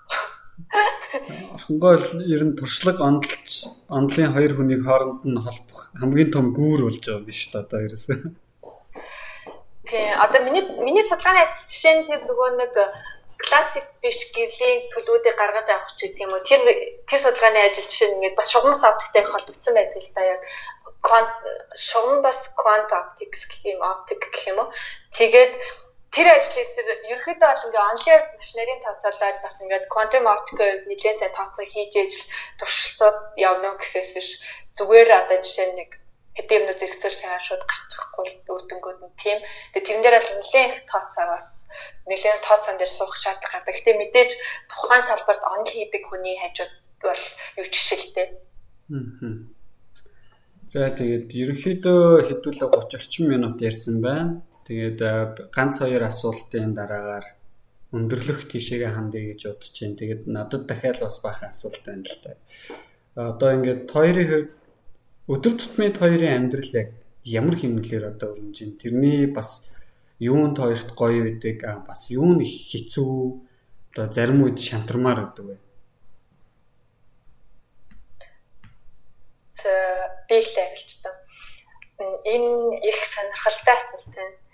Орхонгой ер нь туршлага ондолч ондлын хоёр хүнийг хооронд нь холбох хамгийн том гүүр болж байгаа биш та одоо ерөөсөө. Тий, одоо миний миний судалгааны жишээ нь тэр нөгөө нэг классик биш гэрлийн төлөвүүдийг гаргаж авах ч гэдэг юм уу. Тэр тэр судалгааны ажил жишээ нь ингээд бас шугам оптиктэй холбогдсон байдаг л да яг шугам бас квант оптикс гэх юм оптик гэх юм уу. Тэгээд тэр ажлыг тэр ерөөхдөө бол ингээ онлайн маш нарийн тооцоолоод бас ингээд quantum optic-ээр нэлээд сайн тооцоо хийж ээж туршилтууд явна гэхээс биш зүгээр одоо жишээ нэг хэдийн юмнууд зэрэгцүүлж байгаа шууд гарчихгүй үр дүнгууд нь тийм. Тэгээ тэрэн дээр бол нэлээд их тооцоо бас нэлээд тооцоон дээр суух шаардлага гардаг. Гэтэ мэдээж тухайн салбарт онл хийдэг хүний хажууд бол юу жишээлтэй. За тэгээд ерөнхийдөө хэдүүлээ 30 орчим минут ярьсан байна. Тэгээд ганц хоёр асуултын дараагаар өндөрлөх тийшээгээ хандъя гэж бодож байна. Тэгээд надад дахиад бас баахан асуулт байна л да. Одоо ингээд хоёрын хувьд өдөр тутмын хоёрын амьдрал яг ямар хэмнэлээр одоо өрнөж байна. Тэрний бас юунд хоёрт гоё байдаг бас юу нь хэцүү одоо зарим үед шантармаар гэдэг вэ. би их ярилцсан. Энэ их сонирхолтой асуулт байна.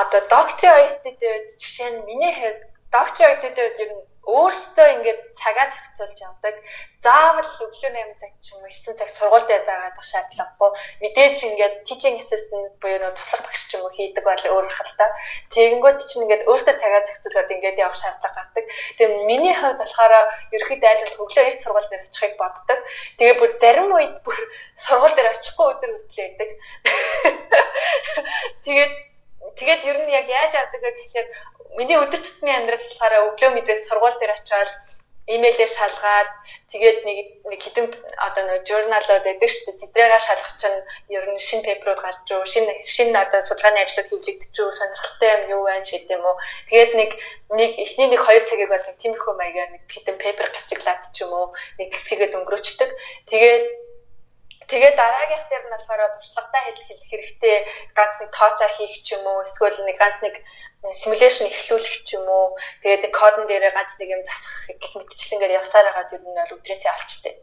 Одоо докторийн оюутнууд жишээ нь миний хувьд докторийн оюутнууд ер нь өөрсдөө ингээд цагаа зохицуулж явдаг. Заавал өглөө 8 цаг ч юм уу 9 цаг сургууль дээр байгаад шаардлагагүй. Мэдээж ингээд teaching assistant буюу нөө туслах багш ч юм уу хийдэг бол өөр хальтаа. Тэгэнгүүт чинь ингээд өөртөө цагаа зохицуулаад ингээд явах шаардлага гардаг. Тэгээ миний хувьд болохоор ерөөхдөө айлбал өглөө эрт сургууль дээр очихыг боддог. Тэгээ бүр зарим үед бүр *laughs* сургууль дээр очихгүй өдөр хөдлөө байдаг. *laughs* Тэгээд тэгээд ер нь яг яаж авдаг гэхээр миний өдөр тутмын амьдрал болохоор өглөө мэдээс сургууль дээр очиод имэйлээр шалгаад тэгээд нэг нэг хэдэн одоо нэг журналууд байдаг шүү дээ. Тэдрээгээ шалгах чинь ер нь шинэ пейперууд гарч уу, шинэ шинэ одоо судалгааны ажлууд хөвлөгдөж үү, сонирхолтой юм юу байна ч гэдэм үү. Тэгээд нэг нэг эхний нэг 2 цагийг бол нэг тиймэрхүү маягаар нэг хэдэн пейпер гарчиглаад ч юм уу, нэг хэсгээд өнгөрөөчдөг. Тэгээд Тэгээд дараагийнх дээр нь болохоор туршлагатай хэлэх хэрэгтэй ганц нэг тооцоо хийх ч юм уу эсвэл нэг ганц нэг симуляшн эхлүүлэх ч юм уу тэгээд нэг кодон дээрээ ганц нэг юм засах гэх мэтчлэнгээр явсаар байгаа юм нь бол цай олчтой.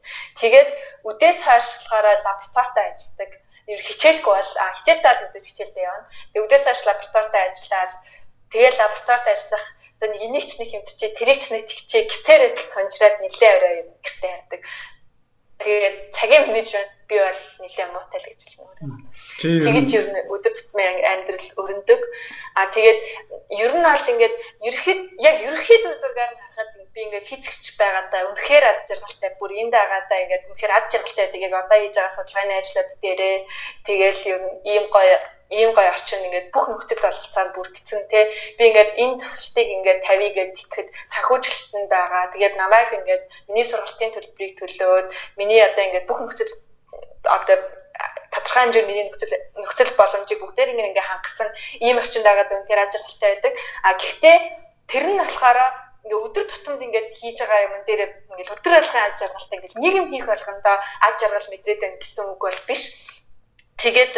Тэгээд үдээс хойш болохоор лабораторитой ажилладаг. Ер хичээлгүй бол хичээлтэй бол мэдээж хичээлдээ явна. Тэгээд үдээс хойш лабораторитой ажиллаад тэгээд лабораторитой ажиллах нэг энийг ч нэг хэмтчээ тэрийг ч нэг тэгчээ гисээрээ сонжраад нилээ орой юм гэртээ ярьдаг. Тэгээд цагийн менежмент би бол нэлээд муутай л гэж хэлнэ. Тэгэж ер нь өдөр тутмын амьдрал өрнөдөг. А тэгээд ер нь бол ингээд ерхэд яг ерхэд зургаар нь харахад би ингээд физикч байгаадаа үнэхээр ад жаргалтай бүр энд байгаадаа ингээд үнэхээр ад жаргалтай байдаг. Яг одоо хийж байгаа судалгааны ажлууд дээрээ тэгээл ер нь ийм гоё ийм гоё орчин ингээд бүх нөхцөл бололцоонд бүрдсэн тий би ингээд энэ төсөлтийг ингээд тавья гэд итгэхэд санхүүжилтэн байгаа тэгээд намайг ингээд миний сургалтын төлбөрийг төлөөд миний одоо ингээд бүх нөхцөл одоо тодорхой хэмжээнд миний нөхцөл нөхцөл боломжийг бүгдээр ингээд хангацсан ийм орчинд байгаа дүн тэр ажиглалтай байдаг. А гэхдээ тэр нь болохоор ингээ өдөр тутамд ингээд хийж байгаа юм дээр ингээд өдөр алхам аж аргалтай ингээд нэг юм хийх болгондоо аж аргал мэдрээд байна гэсэн үг бол биш. Тэгээд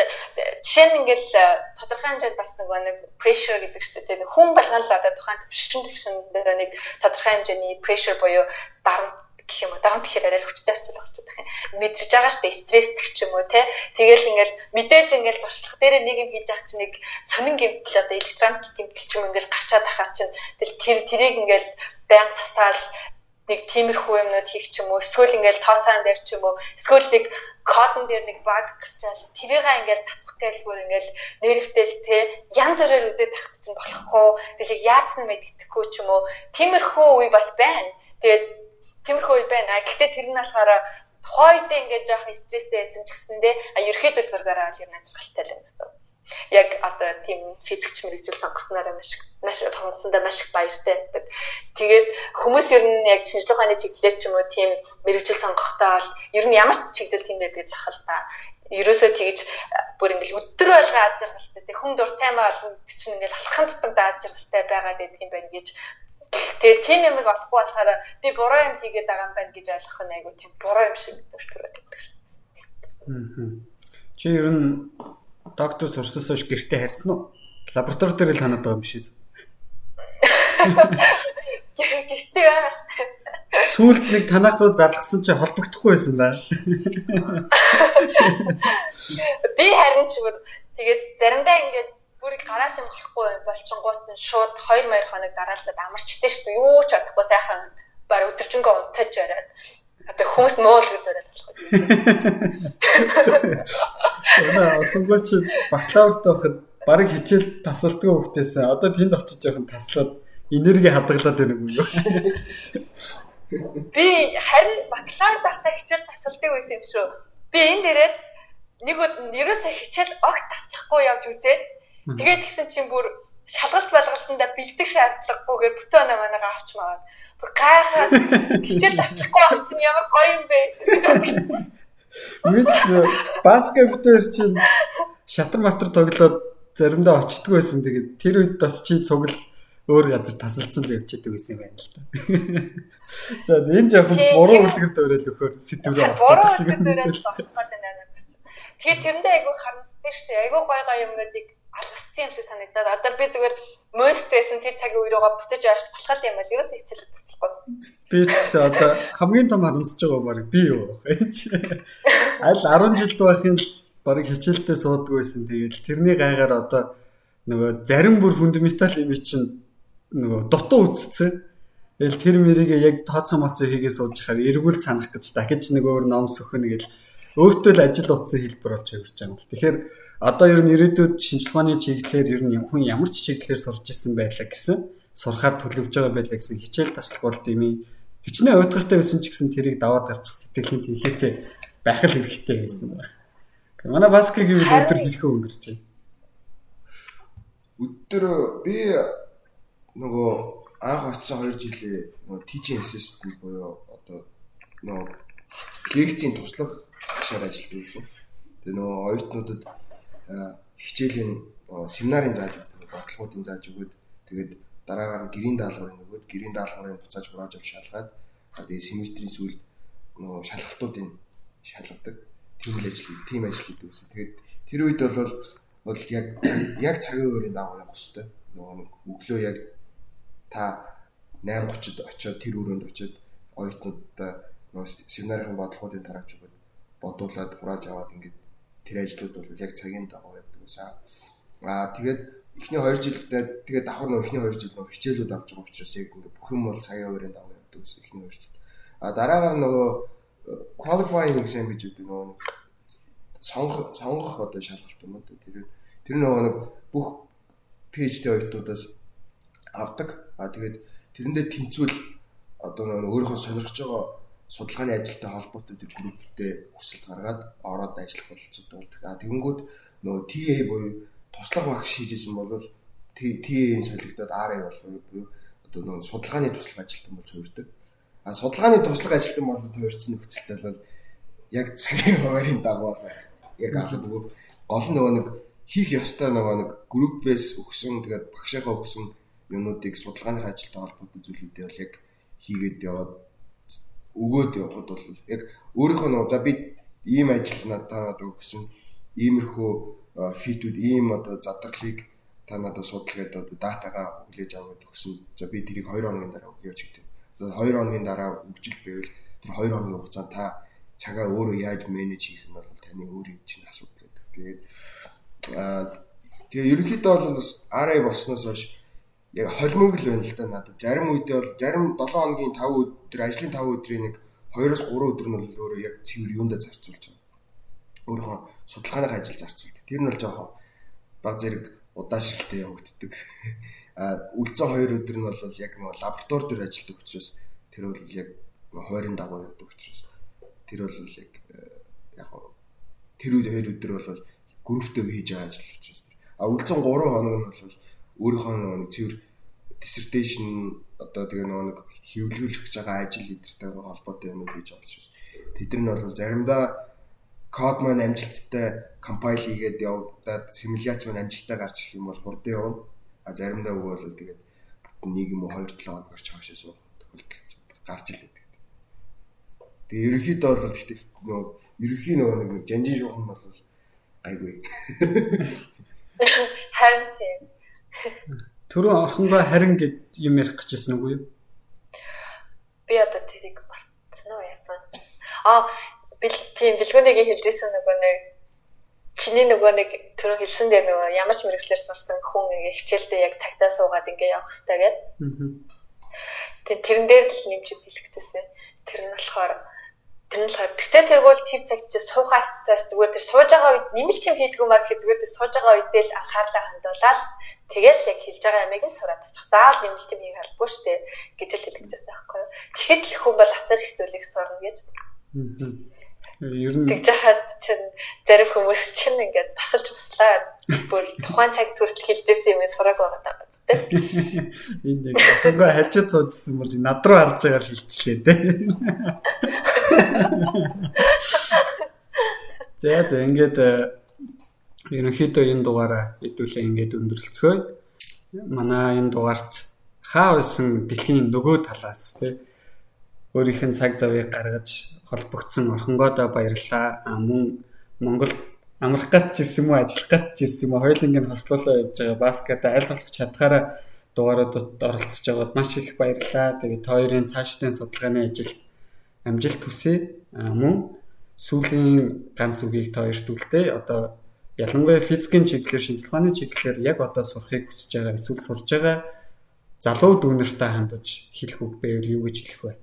жишээ нь ингээл э, тодорхой хэмжээнд бас нөгөө нэг pressure гэдэг чинь тийм хүн болгоно л одоо тухайн төвшин дээр нэг тодорхой хэмжээний pressure буюу дарамт гэх юм уу? Дарамт гэхээр арай хүчтэй орчуулах гэж байна. мэдэрж байгаа штэ стресстэй ч юм уу те тэгэл ингээл мэдээж ингээл туршлах дээр нэг юм хийж ах чинь нэг сонин гэмтэл одоо электроник гэмтэл ч юм ингээл гарчаад ахаар чинь тэгэл тэр тэрийг ингээл баян засаал нэг тиймэрхүү юмнууд хийх ч юм уу эсвэл ингээл тооцоон дээр ч юм уу эсвэл нэг кодон дээр нэг баг гарчаал тэрийг ингээл засах гэлгүй ингээл нэрвтэл те янз бүрээр үзээд тахт чинь болохгүй тэгэл яатсан мэддэхгүй ч юм уу. Тиймэрхүү үе бас байна. Тэгээд тиймэрхүү үе байна гэхдээ тэр нь болохоор тухайдаа ингээд жоох стресстэй байсан ч гэсэндээ ерөөхдөө зургаараа л юм ажиглалтай л юм гэсэн яг одоо тийм физикч мэрэгжил сонгосноор маш маш томсондоо маш их баяртай байдаг. Тэгээд хүмүүс ер нь яг шинжлэх ухааны чиглэлээр ч юм уу тийм мэрэгжил сонгохдоо л ер нь ямар ч чиглэл тийм байдаг л ахал та. Ерөөсөө тэгж бүр ингээл өдөр болго аз жаргалтай тэг хүн дуртай маа олон чинь ингээл алхам тутамд аз жаргалтай байгаад байдаг юм байна гэж тэгээд тийм юм олохгүй болохоор би буруу юм хийгээд байгаа юм байна гэж ойлгох нь айгу тийм буруу юм шиг төртөрөөд байдаг. Аа. Чи ер нь доктор сурсаас хойш гэртээ харьсан уу? Лаборатори дээр л танаад байгаа юм шиг. Гэртээ байгаа шүү дээ. Сүүлд нэг танах руу залгсан чи холбогдохгүй байсан да. Би харин ч бүр тэгээд заримдаа ингээд бүр гараас юм гарахгүй болчингууд нь шууд 2 2 хоног дараалаад амарчтэй шүү дээ. Юу ч бодохгүй сайхан баг өдөржингөө унтаж бариад Одоо хүмүүс моол гэдэг яриад болох юм. Өнөө олонгоч бакалаврт байхад барыг хичээл тасалдгүй хөвгтээс одоо тэнд очиж явах таслаад энерги хадгалаад байна юм юу? Би харин бакалавр байхдаа хичээл тасалдаг байсан юм шүү. Би энэ дээрээ нэг ерөөсөө хичээл огт таслахгүй явж үзээд тэгээд гисэн чинь бүр шалгалт байлгалтанда бэлдэх шаардлагагүйгээр бүтэн оноо манайгаа авч маад бүр гайхаад хичээл таслахгүй авчихсан ямар гоё юм бэ гэж бодсон. Мэд баскетбол чинь шатар матар тоглоод заримдаа очтгүй байсан. Тэгээд тэр үед бас чи цугл өөр газар тасалцсан л явчихдаг байсан юм байна л та. *laughs* За энэ жоохон буруу үлгэрт өрөөл өгөхөөр сэтврээ автдаг шиг байна. Тэгээд тэрэндээ айгүй харамсдаг шүү дээ. Айгүй гоё гоё юмнуудыг алгассан юм шиг санагдаад одоо би зүгээр мөсттэйсэн тэр цагийн үеийгөө буцаж авах болох юм бол ерөөсөө хичээл Би ч гэсэн одоо хамгийн том харамсаж байгаа баг би юу байх. Аль 10 жил байхын баг хичээлдээ сууддаг байсан. Тэгээд тэрний гайгаар одоо нөгөө зарим бүр фундаментал юм чинь нөгөө дутуу үтцсэн. Тэгэл тэр мэрийг яг тооцоо моцоо хийгээ сууж хахаар эргүүл санах гэж дахиж нэг өөр ном сөхөнө гэл өөртөө л ажил утсан хэлбэр болж явж байгаа юм. Тэгэхээр одоо ер нь ирээдүйд шинжилгээ ухааны чиглэлээр ер нь хүн ямар ч чиглэлээр сурч исэн байлаа гэсэн сурахаар төлөвж байгаа байлаа гэсэн хичээл таслах бол дими хичнээн уйдгартай байсан ч гэсэн тэрийг даваад гарчих сэтгэлийн тэнхээтэй байх л хэрэгтэй байсан байна. Манай баскетбол гэвэл өдөр хэрхэн өнгөрч байна? Өдөр би нөгөө анх очсон 2 жилээ нөгөө teaching assistant буюу одоо нөгөө лекцийн туслах багшаар ажилладаг гэсэн. Тэгээ нөгөө оюутнуудад хичээлийн семинарын зааж өгдөг, бодлогуудын зааж өгöd тэгээд дараагаар нь гэрийн даалгаврын нөгөөд гэрийн даалгаврын буцааж хурааж авч шалгаад тэгээ семестрийн сүүлд нөгөө шалгалтуудын шалгадаг тийм л ажил тийм ажил хийдэг гэсэн. Тэгээд тэр үед бол бол яг яг цагийн өөрийн дагуу явах хэрэгтэй. Нөгөө нэг өглөө яг та 8:30-д очиод тэр өрөөнд очиод оюутнуудаа нөгөө семинарын бодлогуудын тарааж өгöd бодуулаад хурааж аваад ингээд тэр ажлууд бол яг цагийн дагуу явдаг гэсэн. Аа тэгээд эхний 2 жилдээ тэгээ давхар нөө эхний 2 жил нөө хичээлүүд авч байгаа учраас яг ингээ бүх юм бол цагийн хуваарийн явдаг гэсэн эхний 2 жил. А дараагаар нөгөө э, qualifying exam гэж үүдээ нөгөө сонгох сонгох одоо шалгалт юм уу тэр тэр нөгөө нэг бүх PhD оюутнуудаас авдаг. А тэгээд тэрэндээ тэнцвэл одоо нөгөө өөрийнхөө сонирхож байгаа судалгааны ажилтай холбоотой тэр групптэй хүсэлт гаргаад ороод ажиллах болцоотой болдог. А тэгэнгүүт нөгөө TA буюу туслах багш хийжсэн бол ТЭ-ийн солигдоод RA болов буюу одоо нэг судалгааны туслах ажилтан болж хувирдаг. А судалгааны туслах ажилтан бол хувирсан нөхцөлтэй бол яг цагийн хуваарийн дагуу байх. Яг аль нөгөө гол нөгөө нэг хийх ёстой нөгөө нэг группээс өгсөн тэгээд багшийнхаа өгсөн юмнуудыг судалгааны ажилтай холбоотой зүйлүүдээ бол яг хийгээд яваад өгөөд явхад бол яг өөрийнхөө нөгөө за би ийм ажил надад өгсөн иймэрхүү фитүүд ийм одоо задгалыг та надад судалгаад одоо датагаа хүлээж аваад өгсөн. За би тэрийг 2 хоногийн дараа өгье ч гэдэг. Одоо 2 хоногийн дараа өгжил байвал тэр 2 хоногийн хугацаанд та цагаа өөрөө яаж менеж хийх нь бол таны өөрийн чинь асуудал гэдэг. Тэгээд аа тэгээ ерөнхийдөө бол бас RA болсноос хойш яг холимог л байна л да надад. Зарим үедээ бол зарим 7 хоногийн 5 өдөр ажлын 5 өдрийн нэг 2-оос 3 өдөр нь бол өөрөө яг цэвэр юундаа зарцуулж байгаа. Өөрийнхөө судалгааных ажил зарцуулдаг. Тэр нь бол жоохон баг зэрэг удаашралтай явагддаг. *laughs* А үлцэн 2 өдөр нь бол яг нэг лаборатори дээр ажилладаг учраас тэр бол яг хойрын дагуу явдаг учраас тэр бол яг э, яг тэр үед хоёр өдөр бол групптэй хийж байгаа ажил учраас а үлдсэн 3 хоног нь бол өөрийнхөө нэг цэвэр dissertation одоо тэгээ нэг хэвлүүлэх гэж байгаа ажил эдэртэйгээ холбоотой юмуд хийж байгаа учраас тэд нар бол заримдаа код маань амжилттай компайл хийгээд явагдаад симуляц маань амжилттай гарч ирэх юм бол хурдан явна. А заримдаа үгүй бол тэгээд нэг юм уу 2 7 хоног гарч хаашаа суух тохиолдол гарч ирлээ. Тэгээ ерөнхийдөө бол гэхдээ нөгөө ерөнхий нөгөө нэг жанжин шугам бол гайгүй. Харин тийм. Төрөө орхонгоо харин гэд юм ярих гэжсэн үгүй юу? Би одоо тэрийг мартсан уу яасан. Аа бил тийм бэлгүүнийг хэлжсэн нөгөө нэг чиний нөгөө нэг түрүү хэлсэн дээр нөгөө ямар ч мэрэгчлэр сурсан хүн ингээ хичээлдээ яг цагтаа суугаад ингээ явах хэрэгтэй гэдэг. Аа. Тэрэн дээр л нэмж хэлэхтэйсэн. Тэр нь болохоор Тэр нь болохоор тэгтээ тэргүүл тэр цагт чи суухаас цаас зүгээр тэр сууж байгаа үед нэмэлт юм хийдгүү маа гэхэд зүгээр тэр сууж байгаа үедээ л анхаарлаа хандуулаад тэгэл яг хэлж байгаа ямиг нь сураад очих. Заавал нэмэлт юм хийх албагүй шүү дээ гэж л хэлчихсэн байхгүй юу. Тэгэхэд л хүн бол асар их зүйлийг сурна гэж. Ер нь тэгж хаад чинь зарим хүмүүс чинь ингээд тасалж буслаа бүр тухайн цаг төртөл хэлжсэн юм сураг байгаа даа тий. *laughs* Энд яг хөнгөө хажид суужсэн бол над руу харж байгаа л хэлчихлээ тий. *laughs* За за ингээд э, ерөнхийдөө энэ дугаараа хэдүүлээ ингээд өндөрлцгөө. Манай энэ дугаарт хаа байсан дэлхийн нөгөө талаас тий өөрийнх нь цаг завыг гаргаж холбогдсон орхингоодоо баярлаа. Мөн Монгол амрах гэж ирсэн юм уу ажиллах гэж ирсэн юм уу хоёуланг нь хослуулаа явж байгаа баскета аль болох чадхаараа дугаарууд оролцож байгаад маш их баярлалаа. Тэгээд хоёрын цаашдын судалгааны ажил амжилт хүсье. Мөн сүүлийн ганц үгийг хоёрт үлдээ. Одоо ялангуяа физикийн чиглэлээр шинжилгээ ухааны чиглэлээр яг одоо сурахыг хүсэж байгаа эсвэл сурж байгаа залуу дүүнертэй хандаж хэлэх үг байвал юу гэж хэлэх вэ?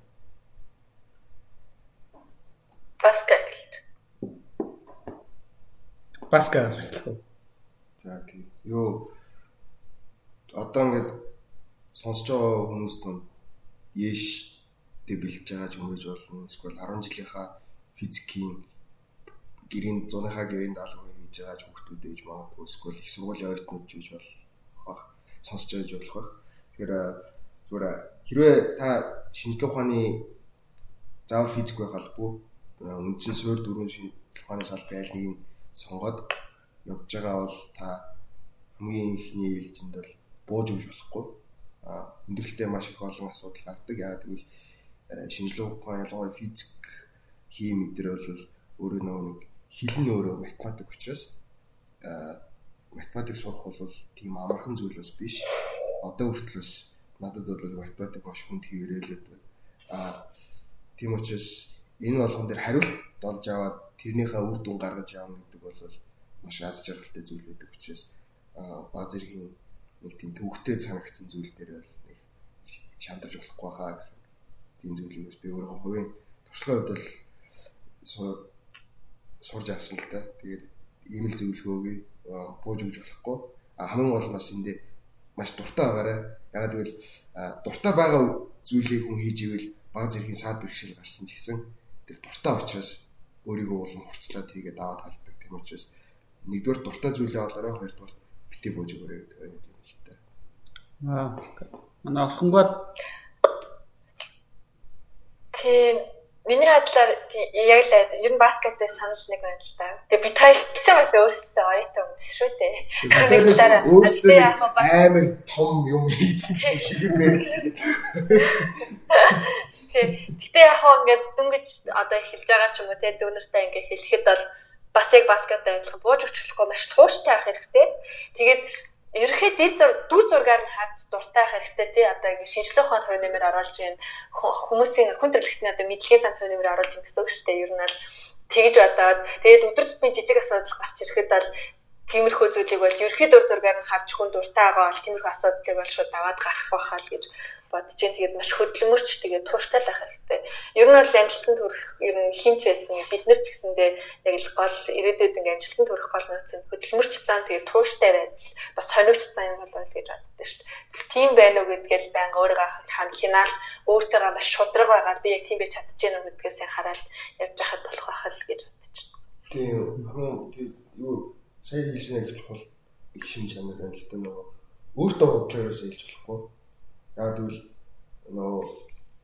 Баскет Баскаас эхлэх үү? За тийм. Юу одоо ингээд сонсож байгаа хүмүүс тун ээш дэ бэлж байгаа ч юм уу болно. Эсвэл 10 жилийнхаа физикийн гэрийн зуныхаа гэрийн даалгаврыг хийж байгаа ч хүмүүс ээж магадгүй эсвэл их сургуулийн оюутнууд гэж бол сонсож байж болох байх. Тэгэхээр зүгээр хэрвээ та шинжилгээ ухааны заавал физик байх албагүй үндсэн суурь дөрвөн шинжилгээ ухааны салбарын аль нэг сонгоод явж байгаа бол та хамгийн ихний ээлжинд бол бууж өгч болохгүй. А өндөрлөлтөө маш их олон асуудал гардаг. Яагаад гэвэл шинжилгээ ухаан ялангуяа физик, хим эдэр бол өөрөө нэг хэл нь өөрөө математик учраас математик сурах бол тийм амархан зүйл бас биш. Одоо хүртэл бас надад бол математик маш хүнд хийрээлээд байна. А тийм учраас энэ болгон дээр хариулт олж аваад тэрнийхээ үр дүн гаргаж явна гэдэг бол маш аз жаргалтай зүйл байдаг учраас баг зэргийн нэг тийм төвхтэй санагдсан зүйл дээр бол нэг шантарч болохгүй хаа гэсэн тийм зүйлийг бас би өөрөө хувийн туршлагын хувьд бол сурж авсан л та. Тэгээд ийм л зөвлөгөөгүй бууж өгч болохгүй. А хамгийн гол нь бас эндээ маш дуртай байгаарай. Ягаад гэвэл дуртай байгаа зүйлийг хүн хийж ивэл баг зэргийн саад бэрхшээл гарсан ч гэсэн тэр дуртай учраас өөрийгөө улам хурцлаад хийгээд аваад гардаг. Тийм учраас нэгдүгээр дуртай зүйлээ олоорой, хоёрдугаар битээ бууж өгөөрэй гэдэг юм л та. Аа. Манай орхонгоо тийм миний хадлаар яг л ер нь баскетбол санал нэг байна л та. Тэгээ би тайлч ч бас өөрсдөө оюутан хүмүүс шүү дээ. Өөрсдөө амар том юм хийсэн шиг юм байна. *laughs* Гэтэ яг хоо ингээд дөнгөж одоо эхэлж байгаа ч юм уу те дүүнэртэй ингээд хэлэхэд бол бас яг баскетбол адилхан бууж өчглөхгүй маш тууштай авах хэрэгтэй. Тэгээд дэр дүр зургаар нь харж дуртай хэрэгтэй тий. Одоо ингэ шинжлэх ухааны хувь нэмэр оруулж ийн хүмүүсийн хүн төрөлхтний одоо мэдлэгийн сан хувь нэмэр оруулж ийн гэсэн үг шүү дээ. Ер нь л тэгж бодоод. Тэгээд өдөр тутмын жижиг асуудал гарч ирэхэд бол тиймэрхүү зүйлийг бол ерөөхдөө зургаар нь харж хүн дуртай байгаа бол тиймэрхүү асуудлыг бол шууд даваад гарах байхаа л гэж бодож जैन тэгээд маш хөдөлмөрч тэгээд тууштай байх хэрэгтэй. Ер нь бол амжилтанд хүрэх ер нь хинч байсан бид нар ч гэсэндээ яг л гол ирээдүйд ингээ амжилтанд хүрэх гол нөөц нь хөдөлмөрч цаан тэгээд тууштай байх бас сониуч цаан юм бол гэж боддоо шүү дээ. Тийм байна уу гэдгээл байнга өөрийгөө хан хинаал өөртөөгөө маш шудраг байгаад би яг тийм байж чадчихэв үү гэдгээс хараад явж байхад болох байх л гэж бодож байна. Тийм хамгийн юу сая хэлсэн их чухал их шинж чанар байна л да нөгөө өөртөө бодлоос хэлж болохгүй. Яг тэгвэл нөгөө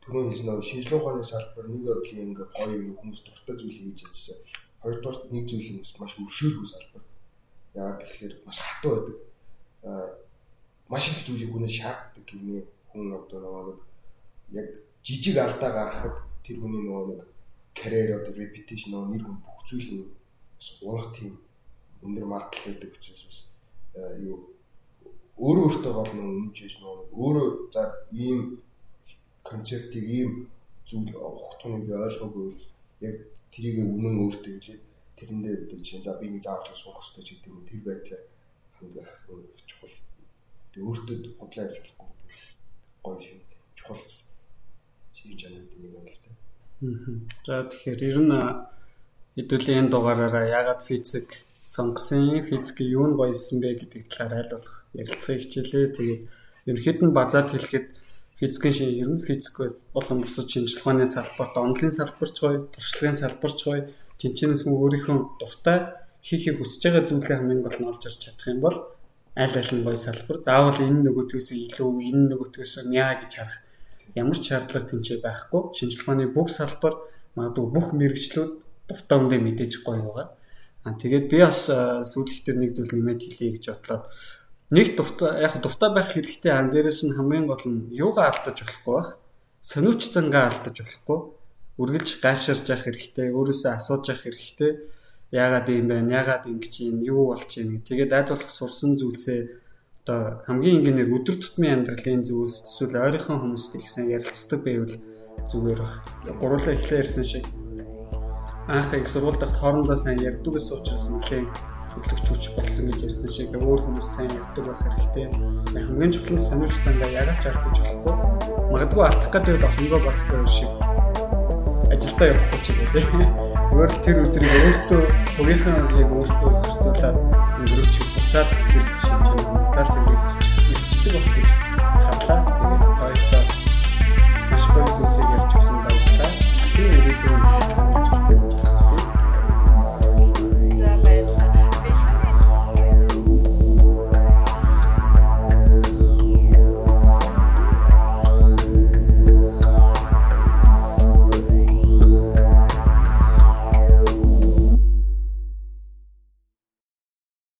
түрүүн хэлсэн нөгөө шинжилгээ ухааны салбар нэг өдлийн ингээ гоё юм хүмүүс дуртай зүйл хийж ажилласан. Хоёрдугаар нэг зүйл нь маш өршөөлгүй салбар. Яг тэгэхээр маш хатуу байдаг. Аа маш их зүйлийг хүнээс шаарддаг гэмнээ хүн одоо нөгөө нэг яг жижиг алдаа гаргахад тэр хүний нөгөө нэг карьер одоо repetition нөгөө нэр хүн бүх зүйл нь бас унах тийм өндөр магадлал байдаг учраас бас юу өөрөө өөртөө гол нэг үнж биш нөө өөрөө за ийм концептыг ийм зүйл ухтуныг би ойлгоогүй бол яг тэрийг үнэн өөртөө хэлээд тэрэндээ одоо чинь за би нэг заавал суух хэрэгтэй ч гэдэг юм тэр байдлаар хангах чухал. Тэг өөртөө бодлоо болохгүй. Гоё шиг чухал гэсэн. Чи чанартай нэг байна л да. За тэгэхээр ер нь хэдүүлийн энэ дугаараараа ягаад физик сонгосон физик юу нь гоёсэн бэ гэдэг талаар аль болох ярилцахыг хичээлээ. Тэгээд ерөнхийд нь базаад хэлэхэд физикийн шин ер нь физик болон бусад шинжилгээ ухааны салбарт онлын салбарч гоё, туршлагын салбарч гоё, тэнцэнэс мөн өөрийнхөө дуртай хийхийг хүсэж байгаа зүйлээ хамгийн гол нь олж ирж чадах юм бол аль аль нь гоё салбар. Заавал энэ нөгөөтгөөс илүү, энэ нөгөөтгөөс мяа гэж харах ямар ч шаардлага тэнцээ байхгүй. Шинжилгээ ухааны бүх салбар магадгүй бүх мэрэгчлүүд дуртай үндэ мэдээж гоё байгаа. Тэгээд би бас сүүлд дээр нэг зүйл нэмээд хэлье гэж бодлоо. Нэг дуртай яг дуртай байх хэрэгтэй ан дээрээс нь хамгийн гол нь юугаа алдаж болохгүй байх. Сониуч зангаа алдаж болохгүй. Үргэлж гайхширж явах хэрэгтэй. Өөрөөсөө асууж явах хэрэгтэй. Яагаад юм бэ? Яагаад ингэж юм? Юу болж юм? Тэгээд аль болох сурсан зүйлсээ одоо хамгийн энгийнээр өдөр тутмын амьдралын зүйлс эсвэл ойрхон хүмүүстэй ихсэн ярилцдаг байвал зүгээр баг. Гурлаа эхлээ ярьсан шиг анх их сургууль дахь хоорондоо сайн ярьдаг гэсэн учраас нэлээд хөдөлгч хүч болсон гэж ярьсан шиг өөр хүмүүс сайн ярьдаг байх хэрэгтэй. Хамгийн чухал нь сонирч сандаа ягаад жаардаж болохгүй. Магадгүй алдах гэдэг олонгоо басгүй шиг ажилдаа явахгүй ч юм уу тийм. Зүгээр л тэр өдрийг өөртөө хувийнхаа яг өөртөө зарцуулаад өнгөрөөч буцаад тэр шинжээр буцаалсан гэж ирчдэг болох гэж харлаа. Тэгээд хоёулаа маш гоё зүйлсийг ярьж өгсөн байлаа. Тэр ирээдүйн